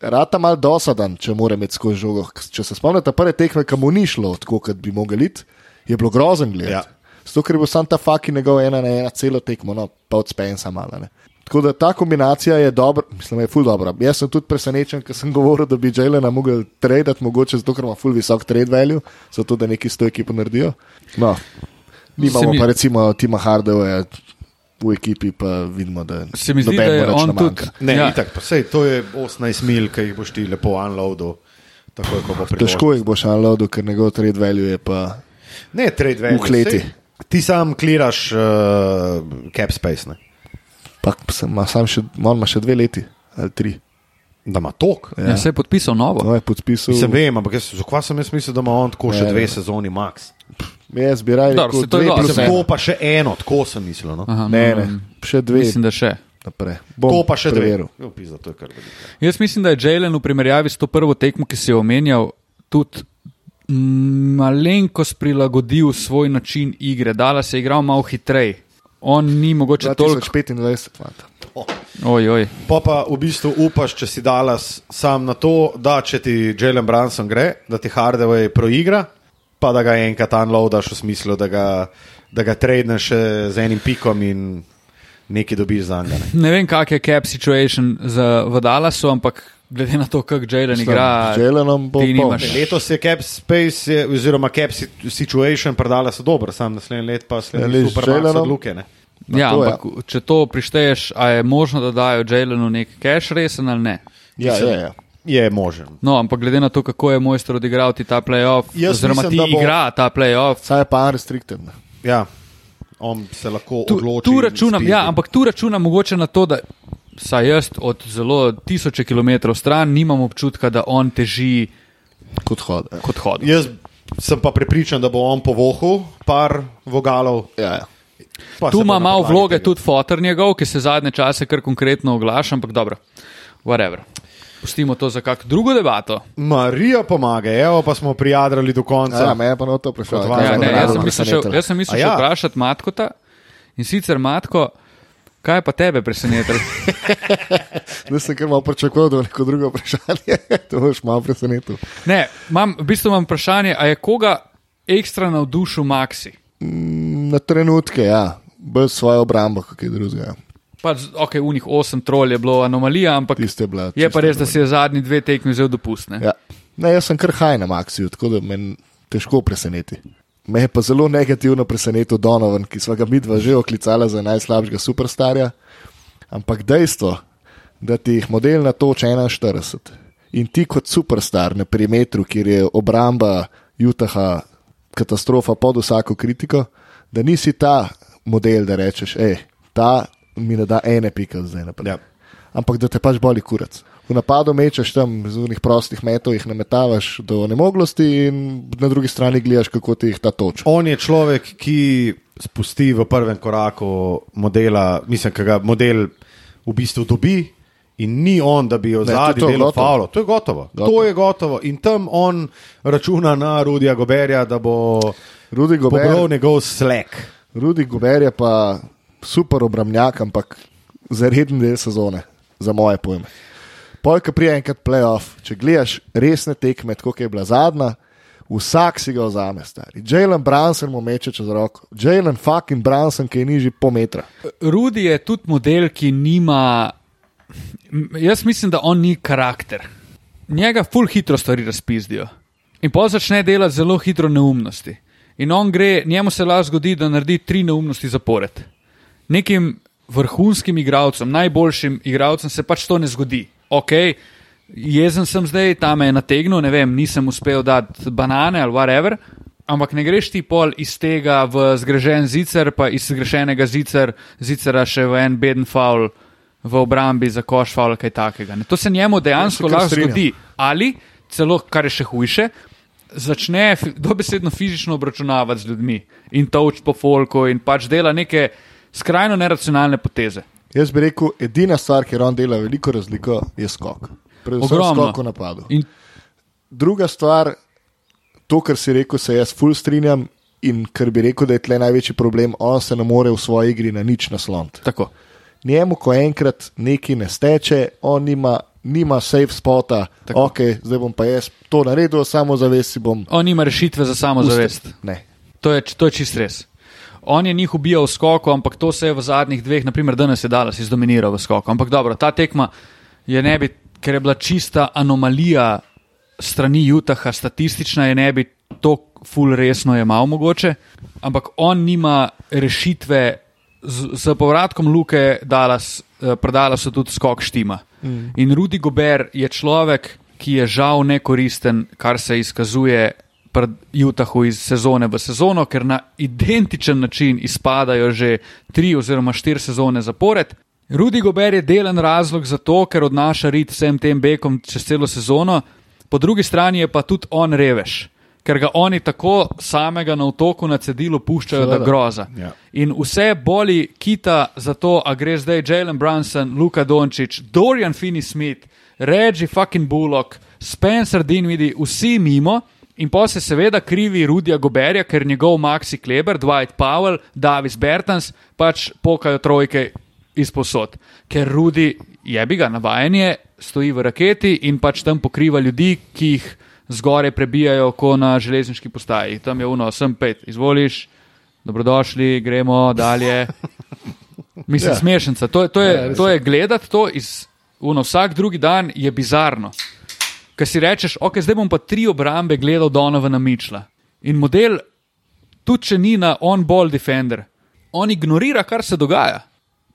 rata mal dosadan, če mora imeti skozi žogo. Če se spomnite prve tekme, kam ni šlo tako, kot bi mogel iti, je bilo grozen gledati. Ja. Zato, ker je bil sam ta faki njegov ena na ena celo tekmo, no, pa od Spensa malo. Ne. Tako da ta kombinacija je dobra, mislim, je ful dobra. Jaz sem tudi presenečen, ker sem govoril, da bi Jelena mogel tradati, mogoče zato, ker ima ful visok trade value, zato da neki s to ekipo naredijo. No, mi Se imamo mi- pa recimo Tima Hardawaya v ekipi, pa vidimo, da Se mi zdi, da je on tudi-. Ne, Ja. ja. itak, pa sej, to je 18 mil, ki jih boš ti lepo unloadil. Takoj, ko bo priložnost. Težko jih boš unloadil, ker njegov trade value je pa. Ne, trade value. V kleti. sej, Ti sam kliraš uh, cap space, ne? Pa sem, ima sam še, on ima še dve leti ali tri. da ima tok. Ja. Ja, se je podpisal novo. No, je podpisal. Mislim, vem, ampak jaz, zakaj sem jaz mislil, da ima on tako še Ne, dve ne. sezoni max. Jaz bi raje rekel to je dve ena. To pa še eno, tako sem mislil. No? Aha, Ne, ne, še dve Mislim, da še. naprej. To Bom pa še dve. preveril. Jo, pizda, to je kar veliko. Jaz mislim, da je Jalen v primerjavi s to prvo tekmo, ki si jo omenjal, tudi malenkost prilagodil svoj način igre. Dala se je igral malo hitreje. On ni mogoče toliko. 2025, fanta. Oj, oj. Pa pa v bistvu upaš, če si Dallas sam na to, da če ti Jalen Branson gre, da ti Hardaway proigra, pa da ga enkrat unloadaš v smislu, da ga, da ga tradneš še z enim pikom in nekaj dobiš za njega. Ne vem, kak je cap situation za v Dallasu, ampak glede na to, kako Jalen igra, Jalenom bo nimaš. Letos je cap space, je, oziroma cap si- situation predala so dobro, sam naslednji let pa Ja, sledi super Jalenom- od Luke. Ne? Ja, to, ampak če to prišteješ, a je možno, da dajo Jalenu nek cash resen ali ne? Ja, Mislim, ja, ja. Je možen. No, ampak glede na to, kako je mojster odigral ti ta playoff, Jaz oziroma mislim, ti bo- igra ta playoff, Saj je pa unrestricted. Ja. On se lahko tu, odloči. tu računam, spizdi. ja, ampak tu računam mogoče na to, da saj jaz od zelo tisoče kilometrov stran nimam občutka, da on teži Kot hod. Kot hod. Jaz sem pa prepričan, da bo on povohal par vogalov. Ja, ja. pa Tu ima malo vloge tega- tudi fotor njegov, ki se zadnje čase kar konkretno oglaša, ampak dobro, whatever. Pustimo to za kakšno drugo debato. Marija pomaga, evo pa smo prijadrali do konca. Ja, me je pa na to prišlo. Kaj Ja, ne, je jaz sem mislil, šel, jaz sem mislil še ja? vprašati Matkota in sicer Matko, kaj pa tebe presenetilo? Zdaj sem kar malo pričakoval, da bo neko drugo vprašanje. to boš malo presenetil. Ne, imam, v bistvu imam vprašanje, a je koga ekstra navdušil Maxi? Mm, Na trenutke, ja, brez svoje obrambe, kot je drugega. Pač, ok, unih osem trol je bilo anomalija, ampak je bila. je pa res, da si je zadnji dve tekmi vzel dopustne. Ja. Ne, jaz sem kar haj na Maxiju, tako da me težko preseneti. Me je pa zelo negativno presenetil Donovan, ki smo ga midva že oklicala za najslabšega superstarja. Ampak dejstvo, da ti jih model na toč 41 in ti kot superstar na perimetru, kjer je obramba Utaha katastrofa pod vsako kritiko, da nisi ta model, da rečeš, hej, ta mi ne da ene pike zdaj naprej Ja. ampak da te pač boli kurac. V napadu mečeš tam z unih prostih metov, jih nametavaš do nemoglosti, in na drugi strani gledaš, kako ti jih ta toč. On je človek, ki spusti v prvem koraku modela, mislim, ki ga model v bistvu dobi. In ni on, da bi jo zadnji to, delal faulo. To je gotovo. Gotovo. To je gotovo. In tam on računa na Rudija Goberja, da bo Rudi Gober, njegov slek. Rudi Gober je pa super obramnjak, ampak za reden del sezone, za moje pojme. Pojka prije enkrat playoff, če gledaš resne tekme, kot je bila zadnja, vsak si ga vzame, stari. Jalen Branson mu meče čez roko, Jalen fucking Branson, ki je nižji po metra. Rudi je tudi model, ki nima. Jaz mislim, da on ni karakter. Njega ful hitro stvari razpizdijo. In pa začne delati zelo hitro neumnosti. In on gre, njemu se lahko zgodi, da naredi tri neumnosti zapored. Nekim vrhunskim igralcem, najboljšim igralcem se pač to ne zgodi. Ok, jezen sem zdaj, tam je nategnil, ne vem, nisem uspel dati banane ali whatever. Ampak ne greš ti pol iz tega v zgrešen zicer, pa iz zgrešenega zicer, zicera še v en beden faul v obrambi za koš faul, kaj takega. Ne. To se njemu dejansko Ja, lahko zgodi. Ali celo, kar je še hujše, začne dobesedno fizično obračunavati z ljudmi in toč po folku in pač dela neke skrajno neracionalne poteze. Jaz bi rekel, edina stvar, kjer on dela veliko razliko, je skok. Predvsem skok v napadu. In Druga stvar, to, kar si rekel, se jaz ful strinjam in kar bi rekel, da je tle največji problem, on se ne more v svoji igri na nič nasloniti. tako. Njemu, ko enkrat nekaj ne steče, on nima, nima safe spota, Tako. ok, zdaj bom pa jaz to naredil, samo zavest si bom. On nima rešitve za samozavest. Ne. To je, to je čist res. On je njih ubijal v skoku, ampak to se je v zadnjih dveh, naprimer danes je Dallas izdominiral v skoku. Ampak dobro, ta tekma je ne bi, ker je bila čista anomalija strani Utaha, statistična je ne bi to ful resno jemal mogoče, ampak on nima rešitve. Z, z povratkom Luke Dallas, eh, predala so tudi skok štima. Mm. In Rudi Gober je človek, ki je žal nekoristen, kar se izkazuje pri Utahu iz sezone v sezono, ker na identičen način izpadajo že tri oziroma štiri sezone zapored. Rudi Gober je delen razlog za to, ker odnaša rit vsem tem bekom čez celo sezono, po drugi strani je pa tudi on revež, ker ga oni tako samega na otoku na cedilu puščajo, da Seveda. groza. Ja. In vse boli kita za to, a gre zdaj Jalen Brunson, Luka Dončić, Dorian Finney-Smith, Reggie fucking Bullock, Spencer Dinwiddie, vsi mimo. In pa se seveda krivi Rudija Goberja, ker njegov Maxi Kleber, Dwight Powell, Davis Bertans pač pokajo trojke izposod. Ker Rudi, jebi ga, navajanje, stoji v raketi in pač tam pokriva ljudi, ki jih zgore prebijajo, kot na železniški postaji. Tam je uno, sem pet, izvoliš, dobrodošli, gremo dalje. Mislim, Ja. ja. smešnica. To je, to Ja, je, res to je gledati to iz uno, vsak drugi dan je bizarno. Ker si rečeš, ok, zdaj bom pa tri obrambe gledal Donovana Mičla. In model, tudi če ni na on-ball defender, on ignorira, kar se dogaja.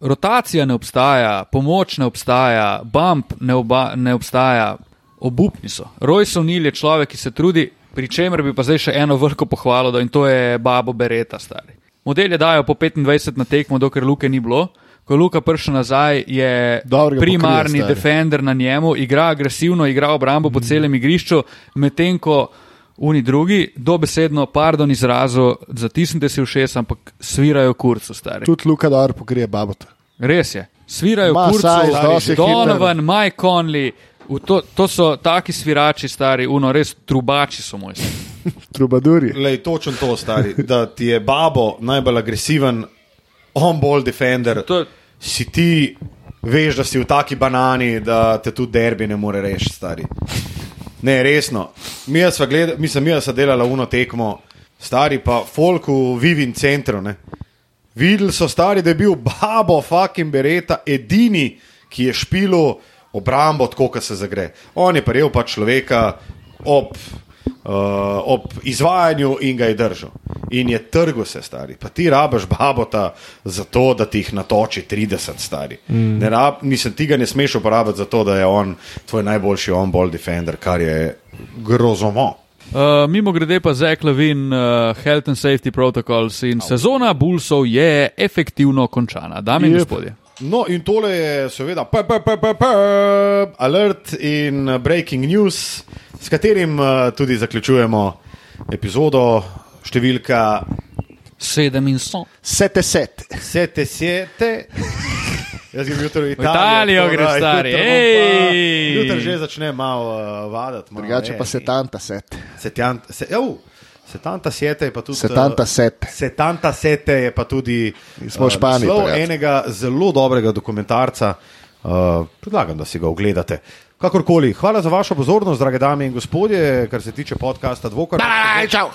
Rotacija ne obstaja, pomoč ne obstaja, bump ne, oba, ne obstaja, obupni so. Royce O'Neill je človek, ki se trudi, pri čemer bi pa zdaj še eno veliko pohvalo, in to je Babo Bereta stari. Model je dajo po 25 na tekmo, dokler Luke ni bilo. Ko je Luka prišel nazaj, je Dobro ga primarni pokrije, stari. defender na njemu, igra agresivno, igra obrambo po celem igrišču, medtem ko oni drugi, dobesedno, pardon izrazu, zatisnite si v šest, ampak svirajo kurcu, stari. Tudi Luka Dar pokrije babota. Res je. Svirajo Ma, kurcu, saj, dosti je Donovan, Mike Conley, to, to so taki svirači, stari, uno, res trubači so mojstri. Trubaduri. Lej, točen to, stari, da ti je babo najbolj agresiven, on-ball defender. To Si ti, veš, da si v taki banani, da te tudi derbi ne more rešiti, stari. Ne, resno. Mi smo gleda, mislim, mi smo delali uno tekmo, stari pa folk v Vivin centru. Ne. Videli so stari, da je bil babo fucking bereta edini, ki je špilo obrambo, tako kot se zagre. On je prijel pa človeka ob, uh, ob izvajanju in ga je držal. In je trgo se stari. Pa ti rabiš babota za to, da ti jih natoči 30 stari. Mm. Ne rab, mislim, ti ga ne smeš uporabiti za to, da je on tvoj najboljši on-ball defender, kar je grozomo. Uh, mimo grede pa Zek Levin, uh, Health and Safety Protocols in sezona Bullsov je efektivno končana. Dame in gospodje. No, in tole je seveda p, p, p, p, p, alert in uh, breaking news, s katerim uh, tudi zaključujemo epizodo številka Sedem in so. Sete set. 77. Jaz grem jutri v V Italijo tako gre, stari, jutri pa- že začne malo uh, vadati. Drugače pa setanta set. Setjant, se, oh, setanta sete je pa tudi. Setanta uh, set. Setanta sete je pa tudi Smo v Španiji, naslov prijatelj. enega zelo dobrega dokumentarca. Uh, predlagam, da si ga ogledate. Kakorkoli, hvala za vašo pozornost, drage dame in gospodje, kar se tiče podcasta Dvokrat. Aj, čau.